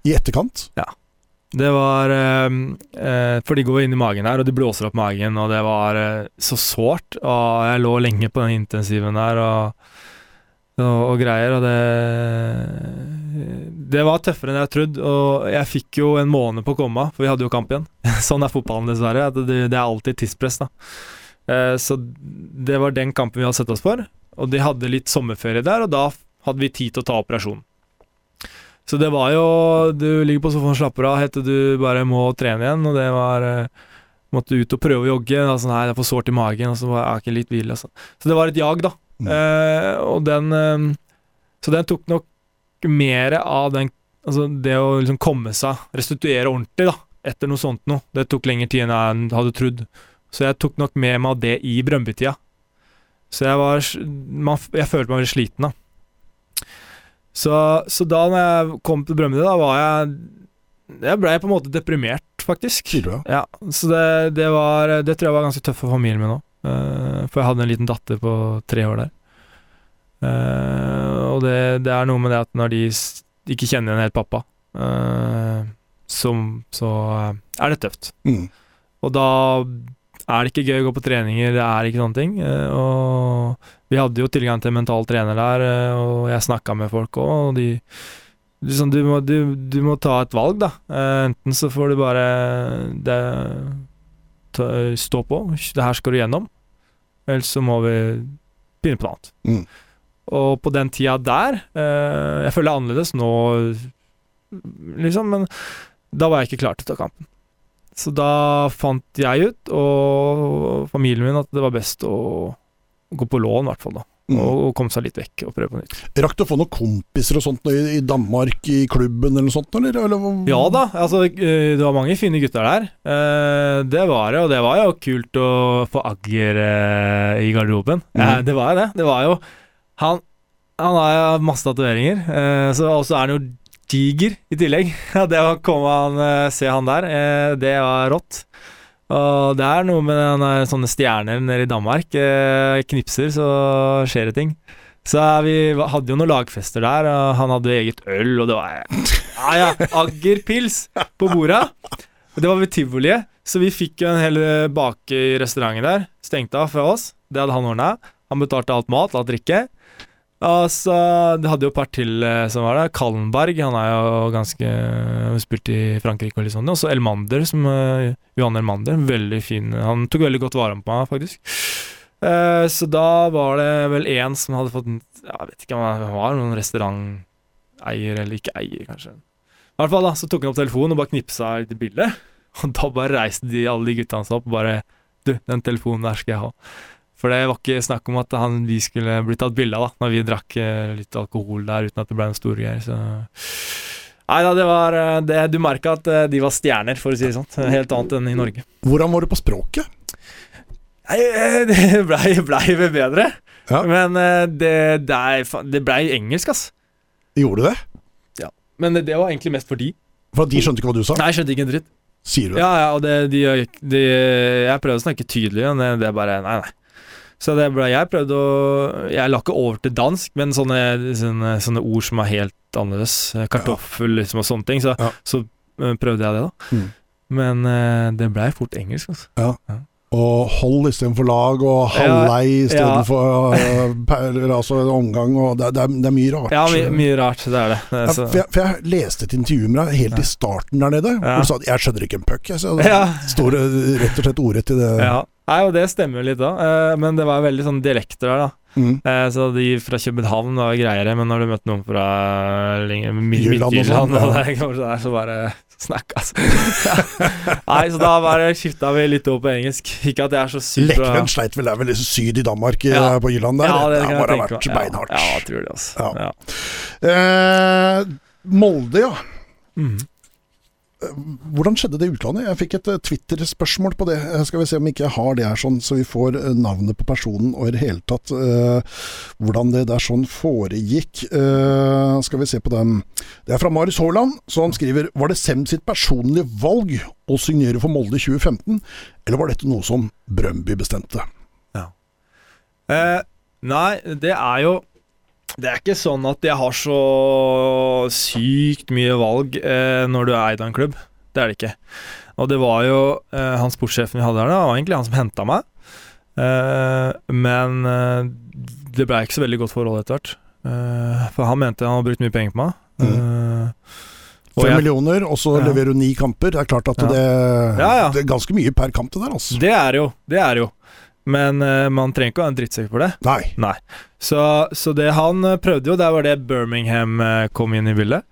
I etterkant. Ja. Det var eh, eh, For de går inn i magen her, og de blåser opp magen, og det var eh, så sårt. Og jeg lå lenge på den intensiven der og, og, og greier, og det Det var tøffere enn jeg trodde, og jeg fikk jo en måned på å komme, for vi hadde jo kamp igjen. *laughs* sånn er fotballen, dessverre. Det, det er alltid tidspress, da. Eh, så det var den kampen vi hadde sett oss for, og de hadde litt sommerferie der, og da hadde vi tid til å ta operasjonen. Så det var jo Du ligger på sofaen og slapper av hette du bare må trene igjen, og det var eh, Måtte ut og prøve å jogge. Og sånn, nei, det er for sårt i magen, og så var jeg ikke litt hvil. Altså. Så det var et jag, da. Mm. Eh, og den eh, Så den tok nok mer av den Altså det å liksom komme seg, restituere ordentlig, da, etter noe sånt noe. Det tok lengre tid enn jeg hadde trodd. Så jeg tok nok med meg det i Brøndby-tida. Så jeg var man, Jeg følte meg veldig sliten, da. Så, så da når jeg kom til Brøndby, da var jeg Jeg blei på en måte deprimert, faktisk. Ja. Så det, det var Det tror jeg var ganske tøft for familien min òg. for jeg hadde en liten datter på tre år der. Uh, og det, det er noe med det at når de ikke kjenner igjen helt pappa, uh, som, så eh, er det tøft. Mm. Og da er det ikke gøy å gå på treninger, det er ikke sånne ting. eh, Og vi hadde jo tilgang til en mental trener der, eh, og jeg snakka med folk òg, og de liksom, du, må, du, du må ta et valg, da. Eh, Enten så får du bare det, ta, stå på, det her skal du gjennom, eller så må vi begynne på noe annet. Mm. Og på den tida der Jeg føler det er annerledes nå, liksom, men da var jeg ikke klar til å ta kampen. Så da fant jeg ut, og familien min, at det var best å gå på lån, i hvert fall. da Mm. og, komme seg litt vekk og prøve på nytt. Rakk du å få noen kompiser og sånt i, i Danmark, i klubben eller noe sånt? Eller, eller, Ja da, altså eh, det var mange fine gutter der. Eh, Det var det, og det var jo kult å få Agger eh, i garderoben. Mm. Eh, Det var jo det. Det var jo Han, han har jo masse tatoveringer, eh, og så er han jo diger i tillegg. *laughs* Ja, det å komme han, eh, se han der, eh, det var rått. Og det er noe med den sånne stjerner nede i Danmark. Eh, knipser, så skjer det ting. Så vi hadde jo noen lagfester der, og han hadde eget øl, og det var Ja, ja, Aggerpils på bordet. Det var ved tivoliet, så vi fikk jo en hel eh, bake i restauranten der. Stengte av fra oss. Det hadde han ordna. Han betalte alt mat, alt drikke. Og så Det hadde jo et par til eh, som var der. Kallenberg, han er jo ganske har Spilt i Frankrike og litt sånn. Og så Elmander, som uh, Johan Elmander. Veldig fin. Han tok veldig godt vare på meg, faktisk. Uh, så da var det vel én som hadde fått Jeg vet ikke om han var noen restauranteier eller ikke eier, kanskje. I hvert fall da, Så tok han opp telefonen og bare knipsa litt bilde. Og da bare reiste de, alle de guttene seg opp og bare Du, den telefonen der skal jeg ha. For det var ikke snakk om at han, vi skulle bli tatt bilde av da når vi drakk eh, litt alkohol der uten at det ble noen store greier. Så Nei da, det var eh, det, Du merka at eh, de var stjerner, for å si det sånn. Helt annet enn i Norge. Hvordan var det på språket? Nei, *laughs* det blei ble vel bedre. Ja. Men det, det, blei engelsk, ass. Gjorde du det? Ja. Men det, var egentlig mest for de. For de skjønte ikke hva du sa? Nei, skjønte ikke en dritt. Sier du det? Ja, ja, og det, de, de, jeg prøvde å snakke tydelig, men det, det er bare Nei, nei. Så det ble, jeg prøvde å Jeg la ikke over til dansk, men sånne, sånne, sånne ord som er helt annerledes, eh, kartoffel liksom, og sånne ting, så, Ja. så eh, prøvde jeg det, da. Mm. Men eh, det blei fort engelsk, altså. Og hold istedenfor lag, og halvlei istedenfor ja. ja. altså en omgang, og det, det, er, det er mye rart. Ja, my, mye rart, det er det. det er Ja, for, jeg, for jeg leste et intervju med deg helt i starten der nede, Ja. hvor du sa at 'jeg skjønner ikke en puck'. Jeg, så det ja. står rett og slett ordrett i det. ja. Nei, og det stemmer jo litt da, eh, men det var veldig sånn dialekter der, da. Mm. Eh, Så de fra København var greiere, men når du møtte noen fra Midt- Jylland Midtjylland sånn, og der, der, så bare snakk, altså. *laughs* Nei, så da bare skifta vi litt over på engelsk. Ikke at jeg er så bra Lekven sleit vel der vel syd i Danmark, eh, Ja. på Jylland der. Ja, det kan må ha vært beinhardt. Ja, jeg tror det, altså. Ja. Ja. Eh, Molde, ja. Mhm. Hvordan skjedde det i utlandet? Jeg fikk et eh, Twitter-spørsmål på det. Eh, Skal vi se om ikke jeg har det her sånn, så vi får eh, navnet på personen og i det hele tatt eh, hvordan det der sånn foregikk. Eh, skal vi se på den. Det er fra Marius Haaland, han skriver Var det Sem sitt personlige valg å signere for Molde i 2015, eller var dette noe som Brøndby bestemte? Eh, nei, det er jo Det er ikke sånn at jeg har så sykt mye valg eh, når du er eid av en klubb. Det er det ikke. Og det var jo eh, han sportssjefen vi hadde her, da, var egentlig han som henta meg. Eh, men eh, det blei ikke så veldig godt forhold etter hvert. Eh, for han mente han hadde brukt mye penger på meg. Eh, og Fem jeg- millioner, og så Ja. leverer du ni kamper. Det er klart at Ja. det, ja. det er ganske mye per kamp, det der, altså. det er jo, det er jo. Men uh, man trenger ikke å være en drittsekk for det. Nei. Så, så det han eh, prøvde jo, der var det Birmingham eh, kom inn i bildet.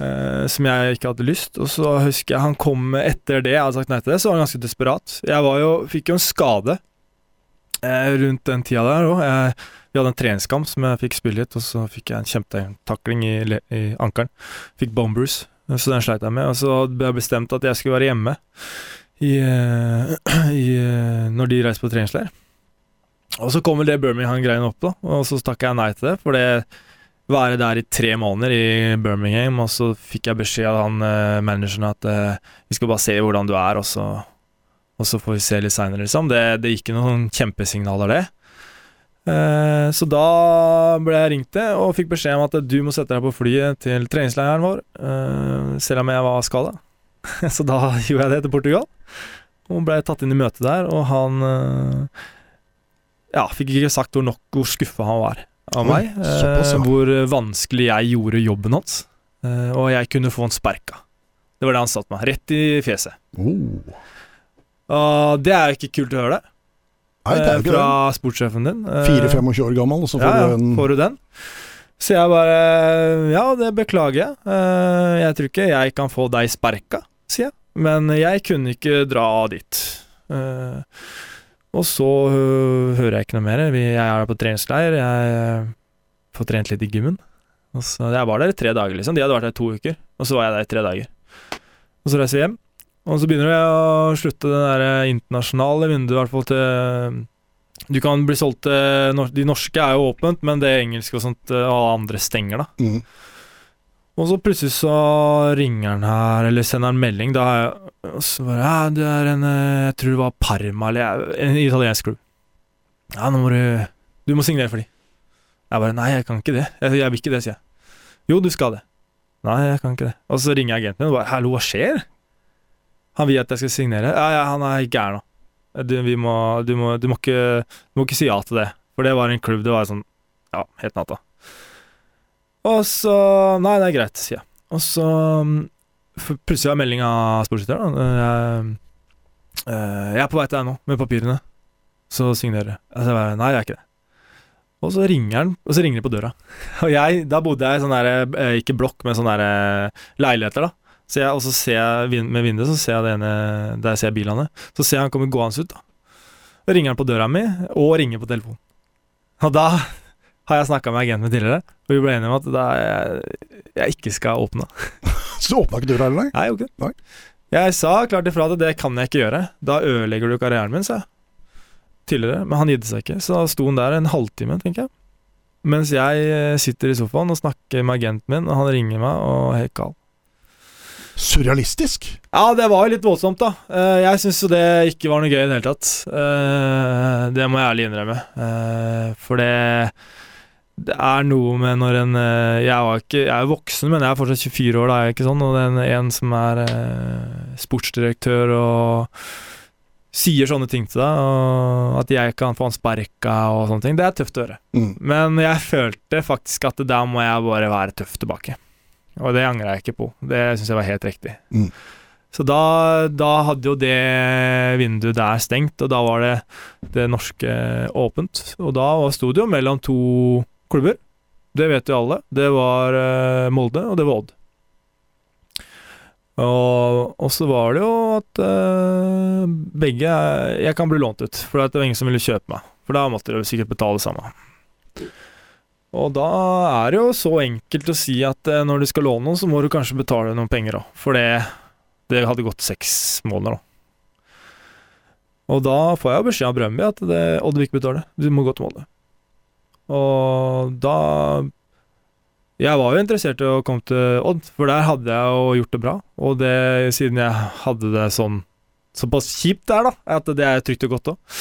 Uh, som jeg ikke hadde lyst. Og så husker jeg han kom etter det, jeg hadde sagt nei til det, så var han ganske desperat. Jeg var jo, fikk jo en skade uh, rundt den tida der òg. Vi hadde en treningskamp som jeg fikk spille litt, og så fikk jeg en kjempetakling i, i ankelen. Fikk bombers, så den sleit jeg med. Og så ble jeg bestemt at jeg skulle være hjemme i, eh, *clears throat* i, eh, når de reiste på treningsleir. Og så kom vel det Birmingham-greiene opp, da, og så takka jeg nei til det. For det være der i tre måneder i Birmingham, og så fikk jeg beskjed av han eh, manageren at eh, vi skal bare se hvordan du er, og så, og så får vi se litt seinere, liksom. Det, det gikk noen kjempesignaler, det. Eh, så da ble jeg ringt til og fikk beskjed om at du må sette deg på flyet til treningsleiren vår, eh, selv om jeg var skada. *laughs* så da gjorde jeg det til Portugal, og ble tatt inn i møte der, og han eh, ja, fikk ikke sagt hvor, nok, hvor skuffa han var av meg. eh, hvor vanskelig jeg gjorde jobben hans. eh, og jeg kunne få han sparka. Det var det han sa til meg. Rett i fjeset. Oh. Og det er jo ikke kult å høre det Nei, det er eh, ikke fra det. sportssjefen din. Eh, 4-25 år gammel, og så får ja, du en får du den. Så jeg bare Ja, det beklager jeg. Eh, jeg tror ikke jeg kan få deg sparka, sier jeg. Men jeg kunne ikke dra dit. Eh, og så øh, hører jeg ikke noe mer. Jeg er på treningsleir. Jeg får trent litt i gymmen. Og så, jeg var der i tre dager, liksom. De hadde vært der i to uker. Og så var jeg der i tre dager. Og så reiser vi hjem. Og så begynner jeg å slutte det der internasjonale vinduet, i hvert fall til Du kan bli solgt til De norske er jo åpent, men det engelske og sånt, alle andre stenger, da. mm. Og så plutselig så ringer han her, eller sender en melding. Da har jeg og så bare Ja, det er en eh, Jeg tror det var Parma, eller en italiensk klubb. Ja, nå må du Du må signere for de. Jeg bare Nei, jeg kan ikke det. Jeg, jeg vil ikke det, sier jeg. Jo, du skal det. Nei, jeg kan ikke det. Og så ringer jeg agenten min og bare Hallo, hva skjer? Han vil at jeg skal signere. Ja, ja, han er gæren nå. Du, må, du, må, du, må ikke, du må ikke si ja til det. For det var en klubb, det var sånn Ja, helt natta. Og så Nei, det er greit, sier jeg. Og så mm, plutselig har jeg melding av sportsdirektøren. da. Jeg, eh, jeg er på vei til deg nå, med papirene. Så signerer jeg. Altså, jeg Nei, jeg er ikke det. Og så ringer han, og så ringer de på døra. *laughs* Og jeg, da bodde jeg i sånn der, eh, ikke blokk, men sånn der eh, leiligheter, da. Så jeg, og så ser jeg med vinduet, så ser jeg det ene der jeg ser bilene. Så ser jeg han kommer gående ut, da. Og ringer han på døra mi, og ringer på telefonen. Og da har jeg snakka med agenten min tidligere, og vi ble enige om at jeg, jeg ikke skal åpne. *laughs* Så du åpna ikke døra heller, nei? Jo. Nei. Jeg sa klart ifra at det kan jeg ikke gjøre. Da ødelegger du karrieren min, sa jeg. Tidligere. Men han gidde seg ikke. Så da sto han der en halvtime, tenker jeg. Mens jeg eh, sitter i sofaen og snakker med agenten min, og han ringer meg og er helt gal. Surrealistisk. Ja, det var jo litt voldsomt, da. Eh, Jeg syns jo det ikke var noe gøy i det hele tatt. Eh, Det må jeg ærlig innrømme. For det det er noe med når en eh, Jeg, var ikke, jeg er voksen, men jeg er fortsatt 24 år, da er jeg ikke sånn. Og det er en som er eh, sportsdirektør og sier sånne ting til deg, og at jeg kan få han sparka og sånne ting, det er tøft å høre. Mm. Men jeg følte faktisk at der må jeg bare være tøff tilbake. Og det angrer jeg ikke på. Det syns jeg var helt riktig. Mm. Så da, da hadde jo det vinduet der stengt, og da var det det norske åpent. Og da sto det jo mellom to klubber. Det vet jo alle. Det var uh, Molde, og det var Odd. Og, og så var det jo at uh, begge Jeg kan bli lånt ut, for det var ingen som ville kjøpe meg. For da måtte de sikkert betale det samme. Og da er det jo så enkelt å si at uh, når du skal låne noen, så må du kanskje betale noen penger òg. For det, det hadde gått seks måneder, da. Og da får jeg beskjed av Brøndby at det, Odd vil ikke betale. Du må gå til Molde. Og da Jeg var jo interessert i å komme til Odd, for der hadde jeg jo gjort det bra. Og det, siden jeg hadde det sånn såpass kjipt der, da, at det er trygt og godt òg.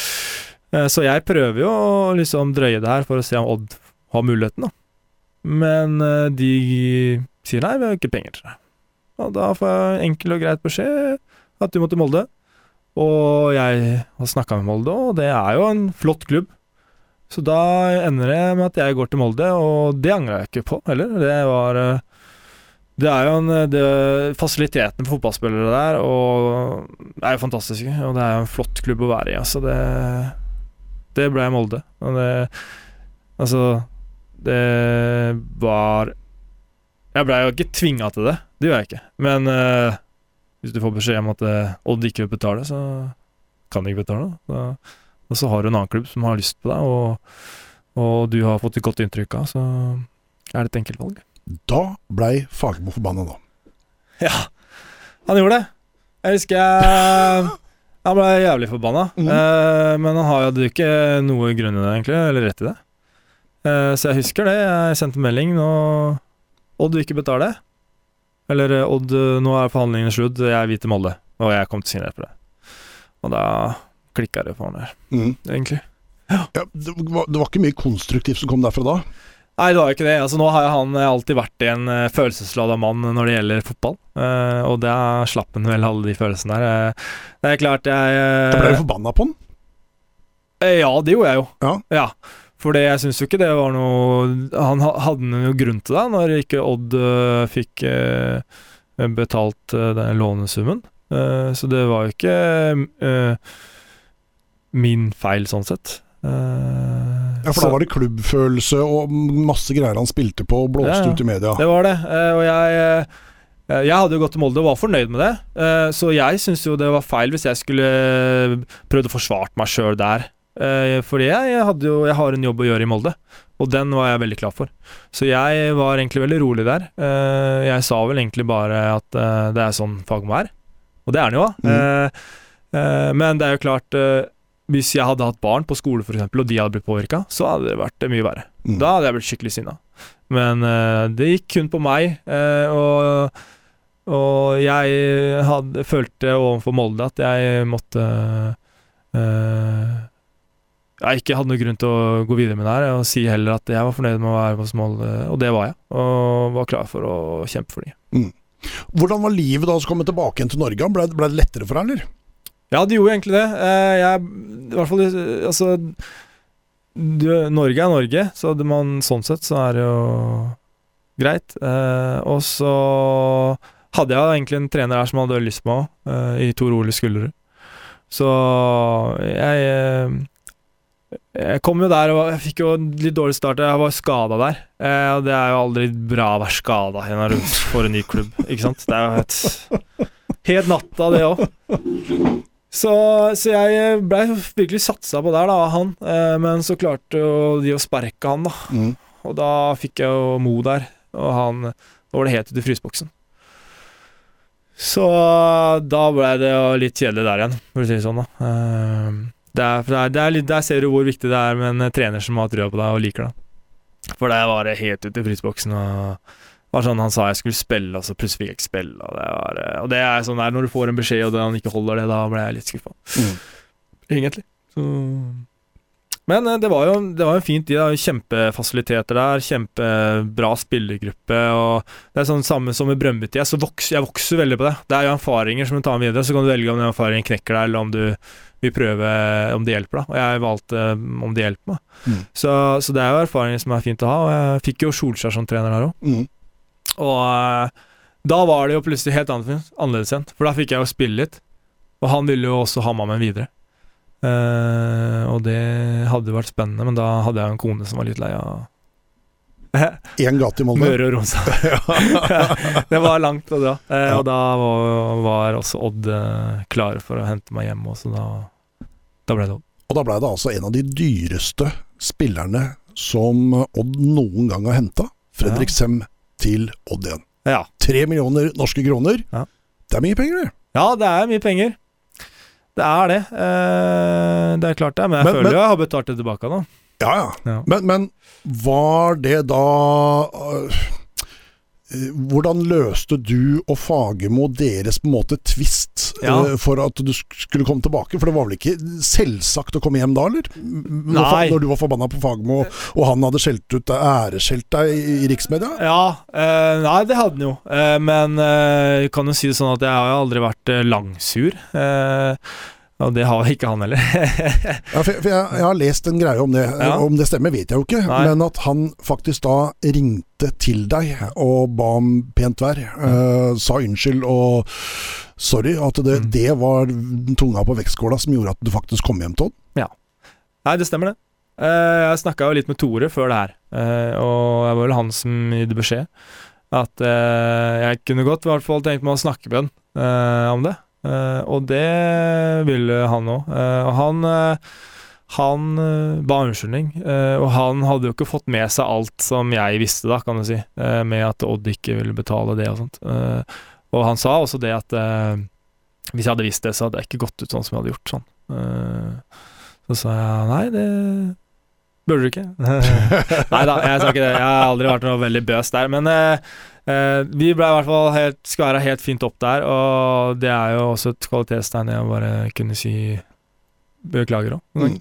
Så jeg prøver jo å liksom drøye det her for å se om Odd har muligheten, da. Men eh, de sier nei, vi har ikke penger til det. Og da får jeg enkel og greit beskjed at du må til Molde. Og jeg har snakka med Molde, og det er jo en flott klubb. Så da ender det med at jeg går til Molde, og det angrer jeg ikke på heller. Det var eh, Det er jo en det, Fasilitetene for fotballspillere der og det er jo fantastiske. Og det er jo en flott klubb å være i. Altså det Det ble Molde. Og det Altså Det var Jeg blei jo ikke tvinga til det. Det gjør jeg ikke. Men uh, hvis du får beskjed om at uh, Odd ikke vil betale, så kan de ikke betale. Da, og så har du en annen klubb som har lyst på deg, og, og du har fått et godt inntrykk av, så er det et enkelt valg. Da blei Fagermo forbanna, da. *laughs* Ja, han gjorde det. Jeg husker jeg *laughs* Han ble jævlig forbanna. Mm. Eh, men han hadde ikke noe grunn i det, egentlig, eller rett i det. Eh, så jeg husker det. Jeg sendte melding nå Odd vil ikke betale. Eller eh, Odd, eh, nå er forhandlingene slutt, jeg vil til Molde. Og jeg kom til å signere på det. Og da klikka det for han der, Mm. egentlig. Ja, det, var, det var ikke mye konstruktivt som kom derfra da. Nei, det var jo ikke det. Altså, nå har han eh, alltid vært en følelsesladet følelseslada mann når det gjelder fotball. Uh, og da slapp han vel alle de følelsene der. Uh, det er klart jeg uh, Da ble du forbanna på han? eh, Ja, det gjorde jeg jo. Ja. For det, jeg syns jo ikke det var noe Han hadde noe grunn til det, når ikke Odd eh, fikk eh, betalt eh, den lånesummen. Eh, så det var jo ikke eh, min feil, sånn sett. Uh, Ja, For så- da var det klubbfølelse og masse greier han spilte på og blåste Ja, ut i media. Det var det. uh, Og jeg uh, Jeg hadde jo gått til Molde og var fornøyd med det. Så jeg syns jo det var feil hvis jeg skulle prøvd å forsvart meg sjøl der. Fordi jeg, jeg, jo, jeg har en jobb å gjøre i Molde, og den var jeg veldig klar for. Så jeg var egentlig veldig rolig der. Jeg sa vel egentlig bare at det er sånn Fagermo er, og det er den jo. Mm. Eh, eh, Men det er jo klart Hvis jeg hadde hatt barn på skole for eksempel, og de hadde blitt påvirka, så hadde det vært eh, mye verre. Mm. Da hadde jeg blitt skikkelig sinna. Men uh, det gikk kun på meg, uh, og, og jeg hadde, følte overfor Molde at jeg måtte uh, Jeg ikke hadde noen grunn til å gå videre med det her, og si heller at jeg var fornøyd med å være hos Molde, og det var jeg. Og var klar for å kjempe for dem. Hvordan var livet da å komme tilbake igjen til Norge? Ble, ble det lettere for deg, eller? Ja, det gjorde egentlig det. Eh, jeg, I hvert fall eh, Altså du, Norge er Norge, så hadde man, sånn sett så er det jo greit. Eh, og så hadde jeg egentlig en trener her som hadde lyst på meg òg, i Tor Ole Skullerud. Så jeg eh, Jeg kom jo der og jeg fikk jo litt dårlig start. Jeg var skada der. Eh, og det er jo aldri bra å være skada for en ny klubb, ikke sant. Det er jo helt, helt natta, det òg. Så, så jeg blei virkelig satsa på der, da, han. Eh, men så klarte de å sparke han, da. Mm. Og da fikk jeg jo Mo der, og han Da var det helt ute i fryseboksen. Så da ble det jo litt kjedelig der igjen, for å si det sånn, da. Eh, det er, det er, det er litt, der ser du hvor viktig det er med en eh, trener som har trua på deg og liker deg. For der var det helt ute i fryseboksen. Og var sånn Han sa jeg skulle spille, og så plutselig fikk jeg ikke spille. Og det, var, eh, og det er sånn der når du får en beskjed, og han ikke holder det, da ble jeg litt skuffa. Mm. Egentlig. Så men eh, det var jo det var jo fint. De har kjempefasiliteter der. Kjempebra spillergruppe. Og det er sånn samme som i Brøndby-tida. Så vokser, jeg vokser veldig på det. Det er jo erfaringer som du tar med videre. Så kan du velge om den erfaringen knekker deg, eller om du vil prøve om det hjelper. da Og jeg valgte eh, om det hjelper meg. Mm. Så, så det er jo erfaringer som er fint å ha. Og jeg fikk jo Solskjær som trener der òg. Mm. Og eh, da var det jo plutselig helt annerledes igjen. For da fikk jeg jo spille litt. Og han ville jo også ha meg med videre. Uh, og det hadde vært spennende, men da hadde jeg en kone som var litt lei av Én gate i Molde. Møre og Romsdal. *laughs* det var langt å dra. Eh, Ja. Og da var, var også Odd eh, klare for å hente meg hjem, og så da, da ble det Odd. Og da ble det altså en av de dyreste spillerne som Odd noen gang har henta. Fredrik Sem til Odd igjen. Ja. Tre millioner norske kroner. Ja. Det er mye penger, det. ja, det er mye penger. Det er det. Eh, det er klart det. Men jeg Men- føler men- jeg har betalt det tilbake nå. Ja, ja. Ja. Men, men var det da øh, Hvordan løste du og Fagermo deres på en måte tvist Ja. øh, for at du skulle komme tilbake? For det var vel ikke selvsagt å komme hjem da, eller? Når, Nei. når du var forbanna på Fagermo, og han hadde skjelt ut deg, æreskjelt deg i, riksmedia? Ja, eh, nei, det hadde han jo. Eh, men eh, jeg kan jo si det sånn at jeg har aldri vært eh, langsur. Eh, og det har ikke han heller. *laughs* Ja, for, for jeg, jeg har lest en greie om det. Ja. Om det stemmer, vet jeg jo ikke. Nei. Men at han faktisk da ringte til deg og ba om pent vær. Uh, sa unnskyld og sorry. At det, Mm. det var tunga på vektskåla som gjorde at du faktisk kom hjem til han? Ja. Nei, det stemmer det. Uh, jeg snakka jo litt med Tore før det her, uh, og det var vel han som gitt beskjed. At jeg kunne godt i hvert fall tenkt meg å snakke med han om det. Eh, og det ville han òg. og han eh, han eh, ba unnskyldning, eh, og han hadde jo ikke fått med seg alt som jeg visste, da, kan du si, eh, med at Odd ikke ville betale det og sånt. Eh, og han sa også det at eh, hvis jeg hadde visst det, så hadde jeg ikke gått ut sånn som jeg hadde gjort. sånn. Eh, så sa jeg nei, det burde du ikke. *laughs* nei da, jeg sa ikke det. Jeg har aldri vært noe veldig bøs der. Men eh, eh, vi ble i hvert fall helt, skværa helt fint opp der, og det er jo også et kvalitetstegn jeg bare kunne si beklager òg. Mm.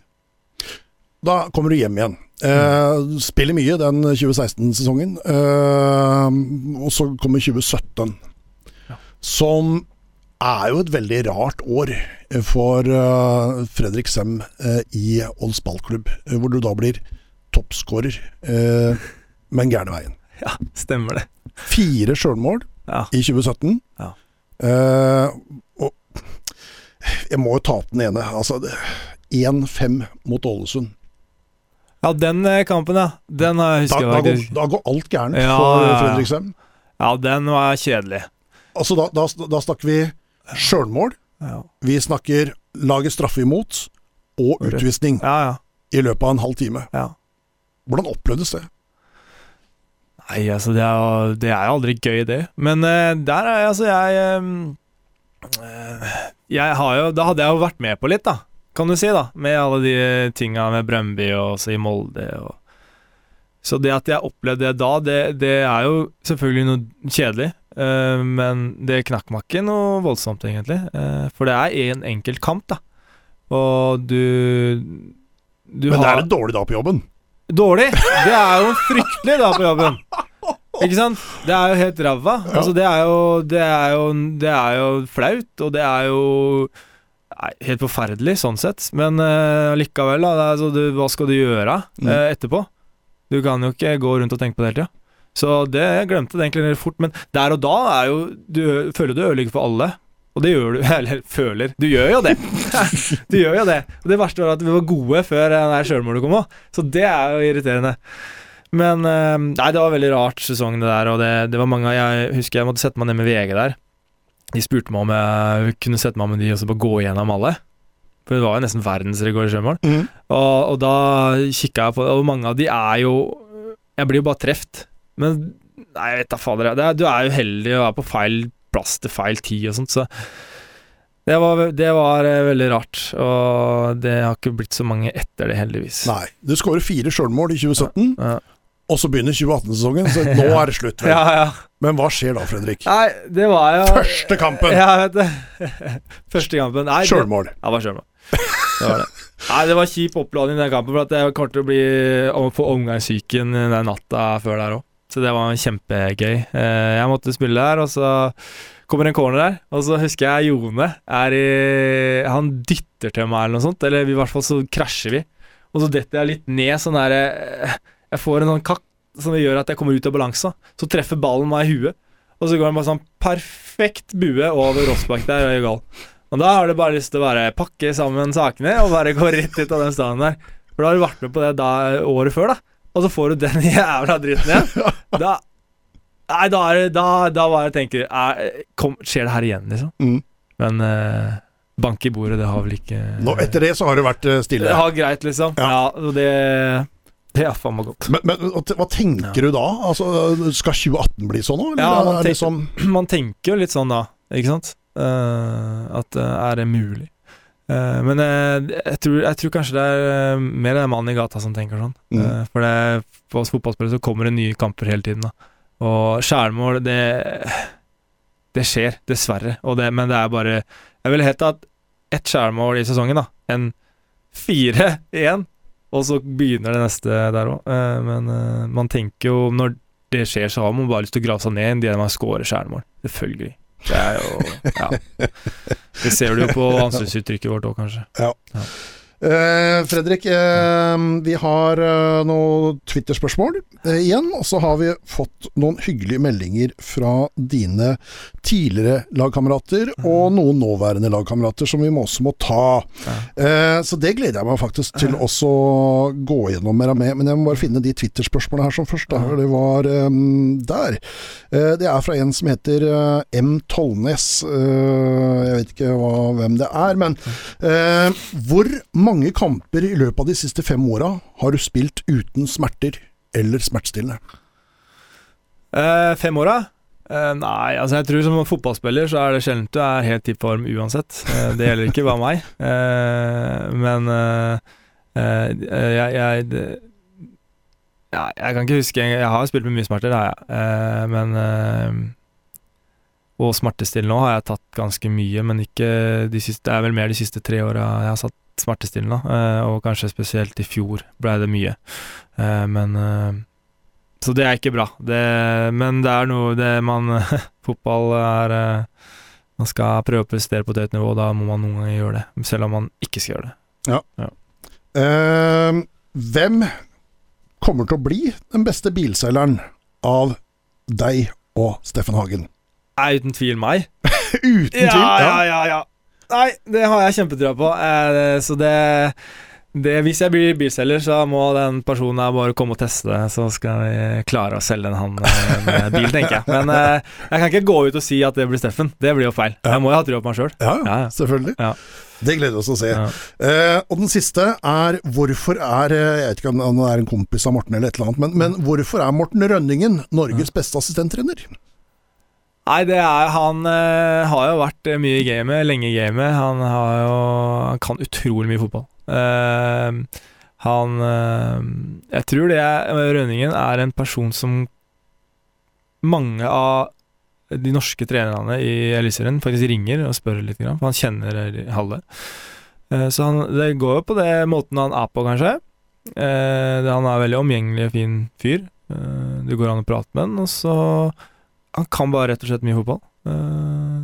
Da kommer du hjem igjen. Uh, spiller mye den 2016-sesongen. uh, og så kommer 2017, Ja. som er jo et veldig rart år for eh, Fredrik Sem eh, i Olds ballklubb, eh, hvor du da blir toppskårer, uh, men gærne veien. *laughs* Ja, stemmer det. Fire sjølmål Ja. i 2017. Ja. Uh, og jeg må jo ta opp den ene. Altså, 1-5 mot Ålesund. Ja, den eh, kampen, ja. Den har jeg Da, husker da, jeg går, da går alt gærent Ja, for ja, ja. Den var kjedelig. Altså, da, da, da snakker vi sjølmål, Ja, vi snakker laget straffe imot, og utvisning ja. ja. i løpet av en halv time. Hvordan opplevdes det? Nei, altså, det er jo det er aldri gøy, det. Men uh, der er jeg, altså, jeg eh, Jeg har jo Da hadde jeg jo vært med på litt, da. Kan du si, da. Med alle de tinga med Brøndby og også i Molde og Så det at jeg opplevde det da, det, det er jo selvfølgelig noe kjedelig. Uh, men det knakk meg ikke noe voldsomt, egentlig. Uh, for det er en enkelt kamp, da. Og du Du Men det har er en dårlig dag på jobben. Dårlig! Det er jo fryktelig da på jobben. Ikke sant? Det er jo helt ræva. Altså, det er jo Det er jo Det er jo flaut, og det er jo nei, helt forferdelig sånn sett. Men uh, likevel, da. Det er, så du, hva skal du gjøre eh, etterpå? Du kan jo ikke gå rundt og tenke på det hele tida. Så det jeg glemte det egentlig fort. Men der og da er jo Du føler du ødelegger for alle. Og det gjør du, *laughs* eller føler. Du gjør jo det. du gjør jo det. Og det verste var at vi var gode før den sjølmålet kom òg, så det er jo irriterende. Men eh, Nei, det var veldig rart sesong, det der, og det, det var mange Jeg husker jeg måtte sette meg ned med VG der. De spurte meg om jeg kunne sette meg med de og så bare gå igjennom alle. For det var jo nesten verdensrekord i sjømål. Mm. Og, og da kikka jeg på det, og mange av de er jo Jeg blir jo bare treft. Men nei, jeg vet da fader. Er, du er uheldig og er på feil plass til feil tid og sånt, så det var, det var eh, veldig rart. Og det har ikke blitt så mange etter det, heldigvis. Nei. Du skårer fire sjølmål i 2017, Ja, og så begynner 2018-sesongen, så nå er det slutt. *laughs* Ja. ja. Men hva skjer da, Fredrik? Nei, det var jo Første kampen! Ja, vet du. *laughs* Første kampen. Nei, Sjølmål. Ja, det var sjølmål. Det var det. Nei, det var kjip oppladning i den kampen, for jeg kommer til å bli få omgangssyken den natta før der òg. Så det var kjempegøy. Eh, Jeg måtte spille der, og så kommer en corner der, og så husker jeg Jone er i Han dytter til meg eller noe sånt, eller i hvert fall så krasjer vi. Og så detter jeg litt ned sånn der eh, Jeg får en sånn kakk som gjør at jeg kommer ut av balanse. Så treffer ballen meg i huet, og så går den bare sånn perfekt bue over Rossbakk der og gjør gal. Og da har du bare lyst til å bare pakke sammen sakene og bare gå rett ut av den staden der. For da har du vært med på det da, året før, da. Og så får du den *laughs* jævla dritten igjen. Da Nei, da er det Da, da bare tenker jeg kom, Skjer det her igjen, liksom? Mm. Men eh, bank i bordet, det har vel ikke Nå, etter det så har det vært eh, Det stille. har greit, liksom. Ja. Ja, og det Det er faen meg godt. Men, men hva te- hva tenker du da? Altså, skal 2018 bli sånn nå? Eller Ja, man er det tenker- sånn *clears throat* Man tenker jo litt sånn da, ikke sant? Eh, at eh, er det mulig? Eh, men eh, jeg, tror, jeg tror kanskje det er eh, mer den mannen i gata som tenker sånn. Mm. For det, for oss fotballspillere så kommer det nye kamper hele tiden. da Og skjærmål, det Det skjer, dessverre. Og det, men det er bare Jeg ville hett at ett skjærmål i sesongen, da, enn fire igjen. Og så begynner det neste der òg. men man tenker jo Når det skjer, så har man bare lyst til å grave seg ned i det man scorer skjærmål. Selvfølgelig. Det er jo Ja. Det ser du jo på ansiktsuttrykket vårt òg, kanskje. Eh, Fredrik, uh, vi har uh, noen Twitter-spørsmål igjen. Og så har vi fått noen hyggelige meldinger fra dine tidligere lagkamerater, mm. og noen nåværende lagkamerater som vi må også må ta. Eh, så det gleder jeg meg faktisk til også å gå gjennom mer med. Men jeg må bare finne de Twitter-spørsmålene her som først. Da. Det var um, der. Det er fra en som heter M. Tollnes. Jeg vet ikke hva, hvem det er, men hvor mange kamper i løpet av de siste fem åra har du spilt uten smerter eller smertestillende? Eh, fem åra? Eh, nei, altså jeg tror som fotballspiller så er det sjelden du er helt i form uansett. Eh, det gjelder ikke bare meg. Eh, men eh, eh, jeg, jeg det, ja, Jeg kan ikke huske Jeg har spilt med mye smerter, det har jeg. Men Og smertestillende òg har jeg tatt ganske mye, men ikke de siste Det er vel mer de siste tre åra jeg har satt smertestillende. eh, og kanskje spesielt i fjor ble det mye. Eh, men eh, så det er ikke bra. Det, men det er noe det man *laughs* Fotball er Man skal prøve å prestere på et høyt nivå, og da må man noen ganger gjøre det. Selv om man ikke skal gjøre det. Eh, hvem kommer til å bli den beste bilselgeren av deg og Steffen Hagen? Er uten tvil meg. *laughs* Uten tvil. Ja, ja, ja, ja. Nei, det har jeg kjempetrua på. Eh, så det, det Hvis jeg blir bilselger, så må den personen her bare komme og teste så skal vi klare å selge en han eh, en bil, *laughs* tenker jeg. Men eh, jeg kan ikke gå ut og si at det blir Steffen. Det blir jo feil. Jeg må jo ha trua på meg sjøl. Ja, Ja, selvfølgelig. Ja. Det gleder vi oss å se. Ja. Eh, og den siste er hvorfor er eh, Jeg vet ikke om han er en kompis av Morten eller et eller annet, men, men hvorfor er Morten Rønningen Norges beste assistenttrener? Nei, det er Han uh, har jo vært eh, mye i gamet, lenge i gamet. Han har jo Han kan utrolig mye fotball. Uh, han eh, Jeg tror det er Rønningen er en person som mange av de norske trenerne i Eliteserien faktisk ringer og spør litt, for han kjenner halve. Eh, så han, det går jo på det måten han er på, kanskje. Han er veldig omgjengelig og fin fyr. Det går an å prate med han, og så Han kan bare rett og slett mye fotball. Eh,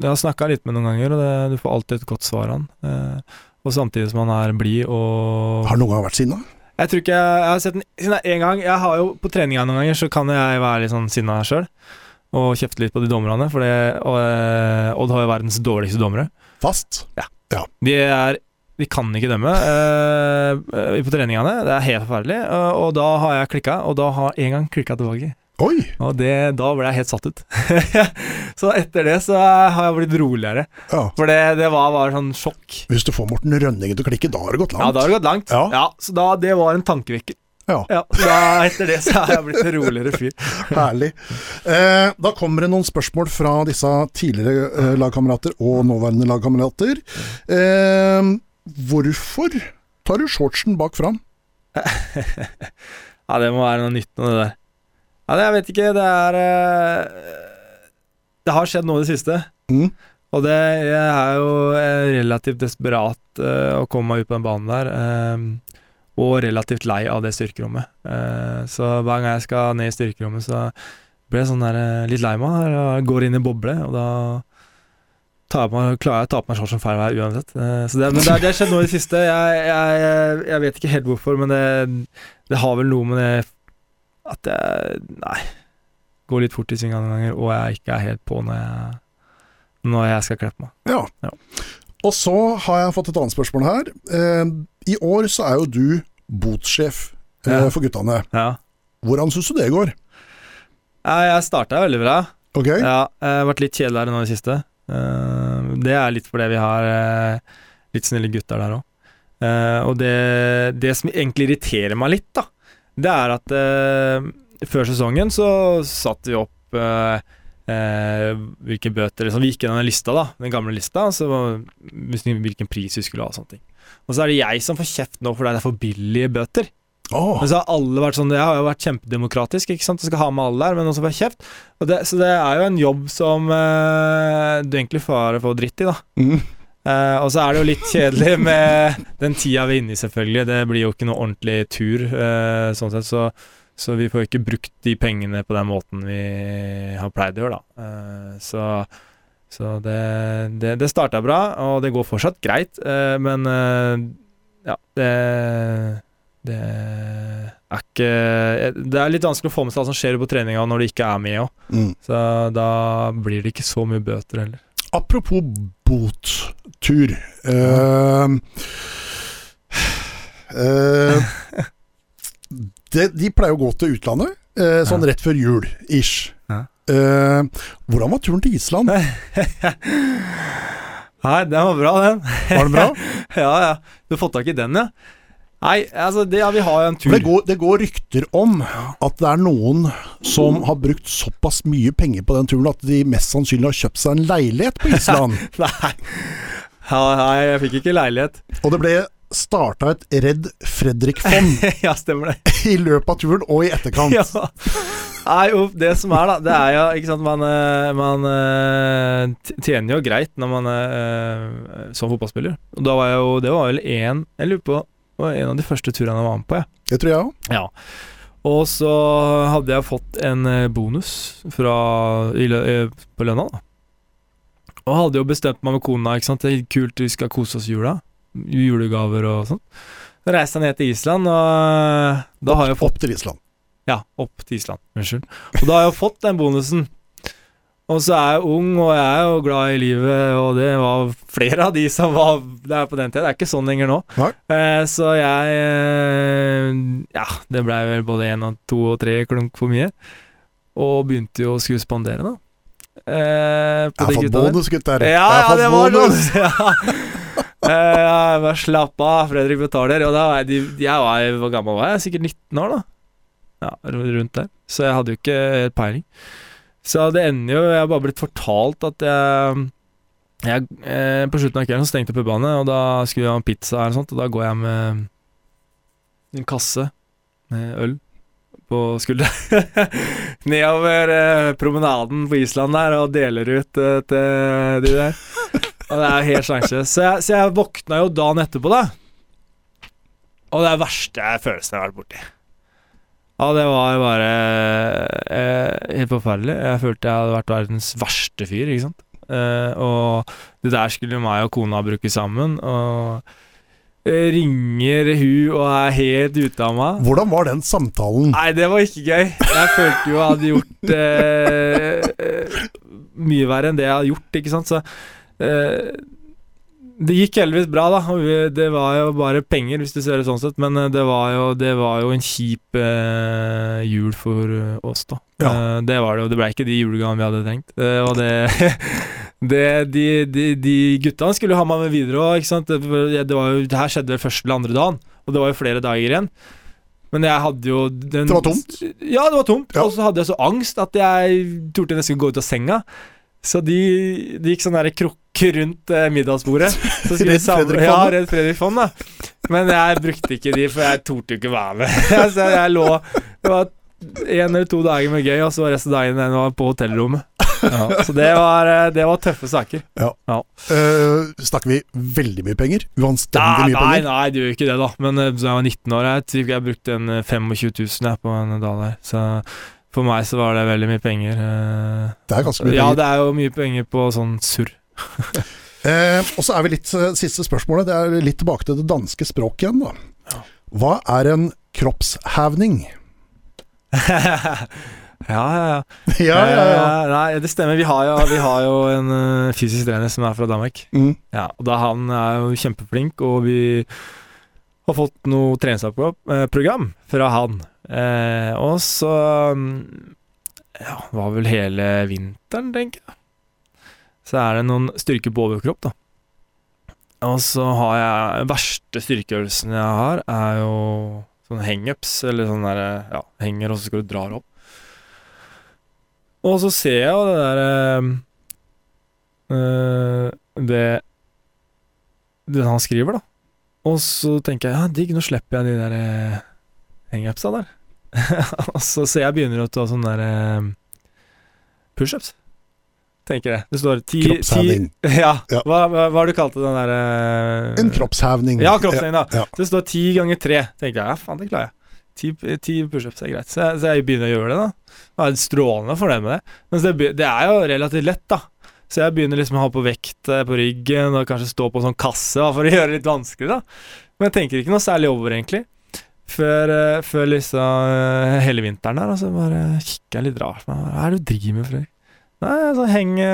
jeg har snakka litt med noen ganger, og det, du får alltid et godt svar av han. Eh, og samtidig som han er blid og Har han noen gang vært sinna? Jeg tror ikke jeg, jeg har sett den sinna én gang. Jeg har jo På treninga noen ganger så kan jeg være litt sånn sinna sjøl. og kjefte litt på de dommerne, for eh, Odd har jo verdens dårligste dommere. Fast? De er de kan ikke dømme eh, på treningene. Det er helt forferdelig. Og, og da har jeg klikka, og da har en gang klikka tilbake. Oi! Og det, da ble jeg helt satt ut. *laughs* så etter det så har jeg blitt roligere. Ja. For det, det var bare sånn sjokk. Hvis du får Morten Rønningen til å klikke, da har det gått langt. Ja, da har det gått langt. Ja. Ja, så da, det var en tankevekker. Ja. Ja, da, etter det så har jeg blitt en roligere fyr. *laughs* Herlig. Eh, da kommer det noen spørsmål fra disse tidligere eh, lagkamerater og nåværende lagkamerater. Eh, hvorfor tar du shortsen bak fram? *laughs* Ja, det må være noe nytt med det der. Ja, jeg vet ikke, det er eh, Det har skjedd noe i det siste. Mm. Og det, jeg er jo eh, relativt desperat eh, å komme meg ut på den banen der. og relativt lei av det styrkerommet. Eh, så hver gang jeg skal ned i styrkerommet, så blir jeg sånn der, litt lei meg. Jeg går inn i boble, og da tar jeg meg, klarer jeg å ta på meg shortsen feil vei uansett. Så det, men det, det har skjedd noe i det siste. Jeg, jeg, jeg vet ikke helt hvorfor, men det, det har vel noe med det at jeg Nei. Går litt fort i svingene noen ganger, og jeg ikke er helt på når jeg, når jeg skal klippe meg. Ja. Ja. Og så har jeg fått et annet spørsmål her. Eh, I år så er jo du botssjef eh, Ja. for guttene. Ja. Hvordan syns du det går? Jeg starta veldig bra. Ok? Ja, jeg har vært litt kjedeligere nå i det siste. Eh, det er litt fordi vi har eh, litt snille gutter der òg. og det, det som egentlig irriterer meg litt, da, det er at eh, før sesongen så satte vi opp eh, eh, hvilke bøter liksom, Vi gikk gjennom den lista, da, den gamle lista, så hvilken pris vi skulle ha og sånne ting. Og så er det jeg som får kjeft nå fordi det er for billige bøter. Oh. Men så har alle vært sånn Jeg har jo vært kjempedemokratisk, ikke sant. Du skal ha med alle der, men også få kjeft. Og det, så det er jo en jobb som eh, du egentlig får få dritt i, da. mm. Eh, og så er det jo litt kjedelig *laughs* med den tida vi er inne i, selvfølgelig. Det blir jo ikke noe ordentlig tur, uh, sånn sett. Så, så vi får ikke brukt de pengene på den måten vi har pleid å gjøre, da. Uh, så så det, det, det starta bra, og det går fortsatt greit, men ja, det det er ikke Det er litt vanskelig å få med seg hva som skjer på treninga når du ikke er med òg. Mm. Så da blir det ikke så mye bøter heller. Apropos bottur. Uh, *laughs* uh, det, de pleier å gå til utlandet, uh, sånn rett før jul, ish. Ja. Eh, hvordan var turen til Island? *laughs* Nei, den var bra, den. Var den bra? *laughs* ja, ja. Du har fått tak i den, ja? Nei, altså, det, ja, vi har en tur. Det går, det går rykter om at det er noen som har brukt såpass mye penger på den turen at de mest sannsynlig har kjøpt seg en leilighet på Island. *laughs* Nei. Ja, nei, jeg fikk ikke leilighet. og det ble starta et Redd Fredrik-fond *laughs* ja, stemmer det. i løpet av turen og i etterkant. *laughs* ja. Nei, jo, det som er, da, det er jo ikke sant Man, eh, man eh, tjener jo greit når man er eh, som fotballspiller. Og da var jeg jo Det var vel én Jeg lurer på det var en av de første turene jeg var med på, jeg. Det tror jeg òg. Ja. Og så hadde jeg fått en eh, bonus fra, lø- eh, på lønna, da. Og hadde jo bestemt meg med kona, ikke sant. Det er kult, vi skal kose oss i jula. Julegaver og sånn. Så reiste jeg ned til Island, og eh, da har jeg fått Opp til Island. Ja, opp til Island. Unnskyld. Og da har jeg fått den bonusen. Og så er jeg ung, og jeg er jo glad i livet, og det var flere av de som var der på den tida. Det er ikke sånn lenger nå. Eh, så jeg eh, Ja, det blei vel både én og to og tre klunk for mye. Og begynte jo å skulle spandere, da. Eh, Jeg har fått bonus, gutter. Ja, Jeg ja, det var bonus. sånn! *laughs* Ja. Eh, bare slapp av, Fredrik betaler. Og da var jeg, jeg var, hvor gammel var jeg? Sikkert 19 år, da. Ja, rundt der. Så jeg hadde jo ikke peiling. Så det ender jo Jeg har bare blitt fortalt at jeg, jeg eh, På slutten av kvelden så stengte pubene, og da skulle jeg ha en pizza eller sånt, og da går jeg med en kasse med øl på skulderen *laughs* nedover eh, promenaden på Island der og deler ut eh, til de der. Og det er helt sjanseløst. Så, så jeg våkna jo dagen etterpå, da. Og det er verste følelsen jeg har vært borti. Ja, det var bare eh, helt forferdelig. Jeg følte jeg hadde vært verdens verste fyr, ikke sant. Eh, og det der skulle meg og kona bruke sammen. Og ringer hun og er helt ute av meg. Hvordan var den samtalen? Nei, det var ikke gøy. Jeg følte jo jeg hadde gjort eh, eh, mye verre enn det jeg hadde gjort, ikke sant. Så eh, det gikk heldigvis bra, da. Det var jo bare penger, hvis du ser det sånn sett. Men eh, det var jo, det var jo en kjip eh, jul for eh, oss, da. Ja. Eh, det var det og Det ble ikke de julegavene vi hadde trengt. Eh, og det, *laughs* det de, de, de gutta skulle jo ha meg med videre òg, ikke sant. Det, det, var jo, det her skjedde vel første eller andre dagen, og det var jo flere dager igjen. Men jeg hadde jo den, Det var tomt? Ja, det var tomt. Ja. Og så hadde jeg så angst at jeg torde nesten gå ut av senga. Så de, de gikk sånn derre krukke rundt eh, middagsbordet. Så skulle Redd Fredrik Ja, Fonn, da? Redd Fredrik Fonn, da. Men jeg brukte ikke de, for jeg torde ikke være med. *laughs* så jeg lå Det var en eller to dager med gøy, og så var resten av dagen var på hotellrommet. Ja, så det var, eh, det var tøffe saker. Eh, snakker vi veldig mye penger? Uanstendig mye nei, penger? nei, det gjør ikke det, da. Men da jeg var 19 år, jeg, jeg brukte en eh, 25 000 jeg, på en dag der. Så for meg så var det veldig mye penger. Uh, Det er ganske mye penger. Ja, det er jo mye penger på sånn surr. *laughs* Eh, og så er vi litt eh, Siste spørsmålet. Det er litt tilbake til det danske språket igjen, da. Ja. Hva er en kroppshevning? *laughs* ja, ja, ja. ja, ja, ja. Eh, Nei, det stemmer. Vi har jo, vi har jo en uh, fysisk trener som er fra Danmark. Mm. Ja, og da Han er jo kjempeflink, og vi har fått noe treningsprogram fra han. Eh, og så mm, Ja, var vel hele vinteren, tenker jeg. Så er det noen styrker på overkropp, da. Og så har jeg Verste styrkeøvelsen jeg har, er jo sånn hangups, eller sånn derre Ja, henger, og så skal du dra opp. Og så ser jeg jo det derre øh, Det Det han skriver, da. Og så tenker jeg ja, digg, nå slipper jeg de der eh, hangupsa der. *laughs* og så ser jeg begynner å ta sånne der eh, pushups. Tenker jeg. Det står ti, ti Kroppshevning. *laughs* Ja. Ja. Hva, hva, hva har du kalt det, den der uh, En kroppshevning. Ja, kroppshevning, da. Ja. Så det står ti ganger tre. Tenker jeg, ja, faen, det klarer jeg. Ti, ti pushups er greit. Så jeg, så jeg begynner å gjøre det, da. Jeg er strålende fornøyd med det. Men det, det er jo relativt lett, da. Så jeg begynner liksom å ha på vekt eh, på ryggen og kanskje stå på en sånn kasse for å *laughs* gjøre det litt vanskelig, da. Men jeg tenker ikke noe særlig over, egentlig. Før, eh, før liksom eh, hele vinteren der, og så bare kikker jeg litt rart på meg. Hva er det du driver med, Fredrik? Nei, altså henge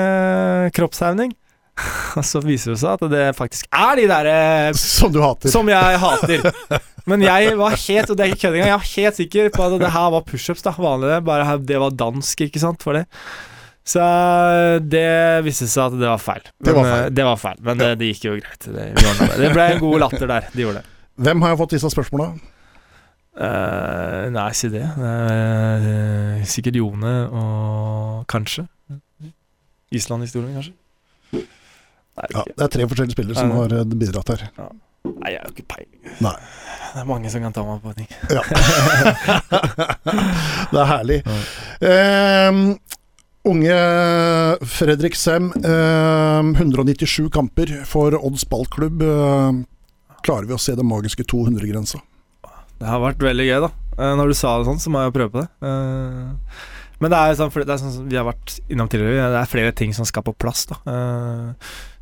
kroppshevning. *laughs* Og så viser det seg at det faktisk er de derre Som du hater. som jeg hater. *laughs* Men jeg var helt og det er ikke kødd engang, jeg var helt sikker på at det her var pushups. det, Bare det var dansk, ikke sant, for det. Så det viste seg at det var feil. Men, Det var feil. eh, Det var feil, men det, det gikk jo greit. Det, det. ble en god latter der. De gjorde det. Hvem har jeg fått disse spørsmåla? Uh, nei, si det. Eh, sikkert Jone og kanskje Island-historien, kanskje. Nei, Ja, det er tre forskjellige spillere som har eh, bidratt her. nei, jeg har jo ikke peiling. Nei. Det er mange som kan ta meg på ting. Ja. *laughs* det er herlig. Um, unge Fredrik Sem, um, 197 kamper for Odds ballklubb. Um, klarer vi å se den magiske 200-grensa? Det har vært veldig gøy, da. Eh, Når du sa det sånn, så må jeg jo prøve på det. Eh, Men det er, sånn, det er sånn vi har vært innom tidligere, det er flere ting som skal på plass. da Eh,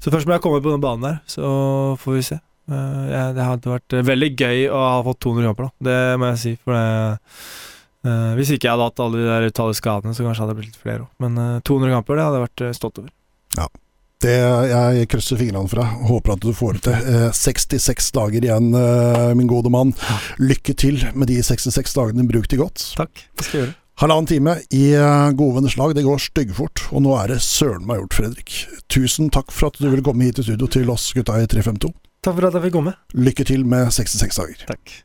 Så først må jeg komme på den banen der, så får vi se. Eh, Det hadde vært veldig gøy å ha fått 200 kamper, da. Det må jeg si. For det eh, Hvis ikke jeg hadde hatt alle de der utallige skadene, så kanskje hadde det blitt litt flere òg. Men eh, 200 kamper, det hadde jeg vært stått stolt over. Det jeg krysser fingrene for deg. Håper at du får det til. Eh, 66 dager igjen, min gode mann. Lykke til med de 66 dagene. Bruk de godt. Takk. Det skal jeg gjøre. Halvannen time i eh, gode venners lag. Det går styggfort. Og nå er det søren meg gjort, Fredrik. Tusen takk for at du ville komme hit i studio til oss gutta i 352. Takk for at jeg fikk komme. Lykke til med 66 dager. Takk.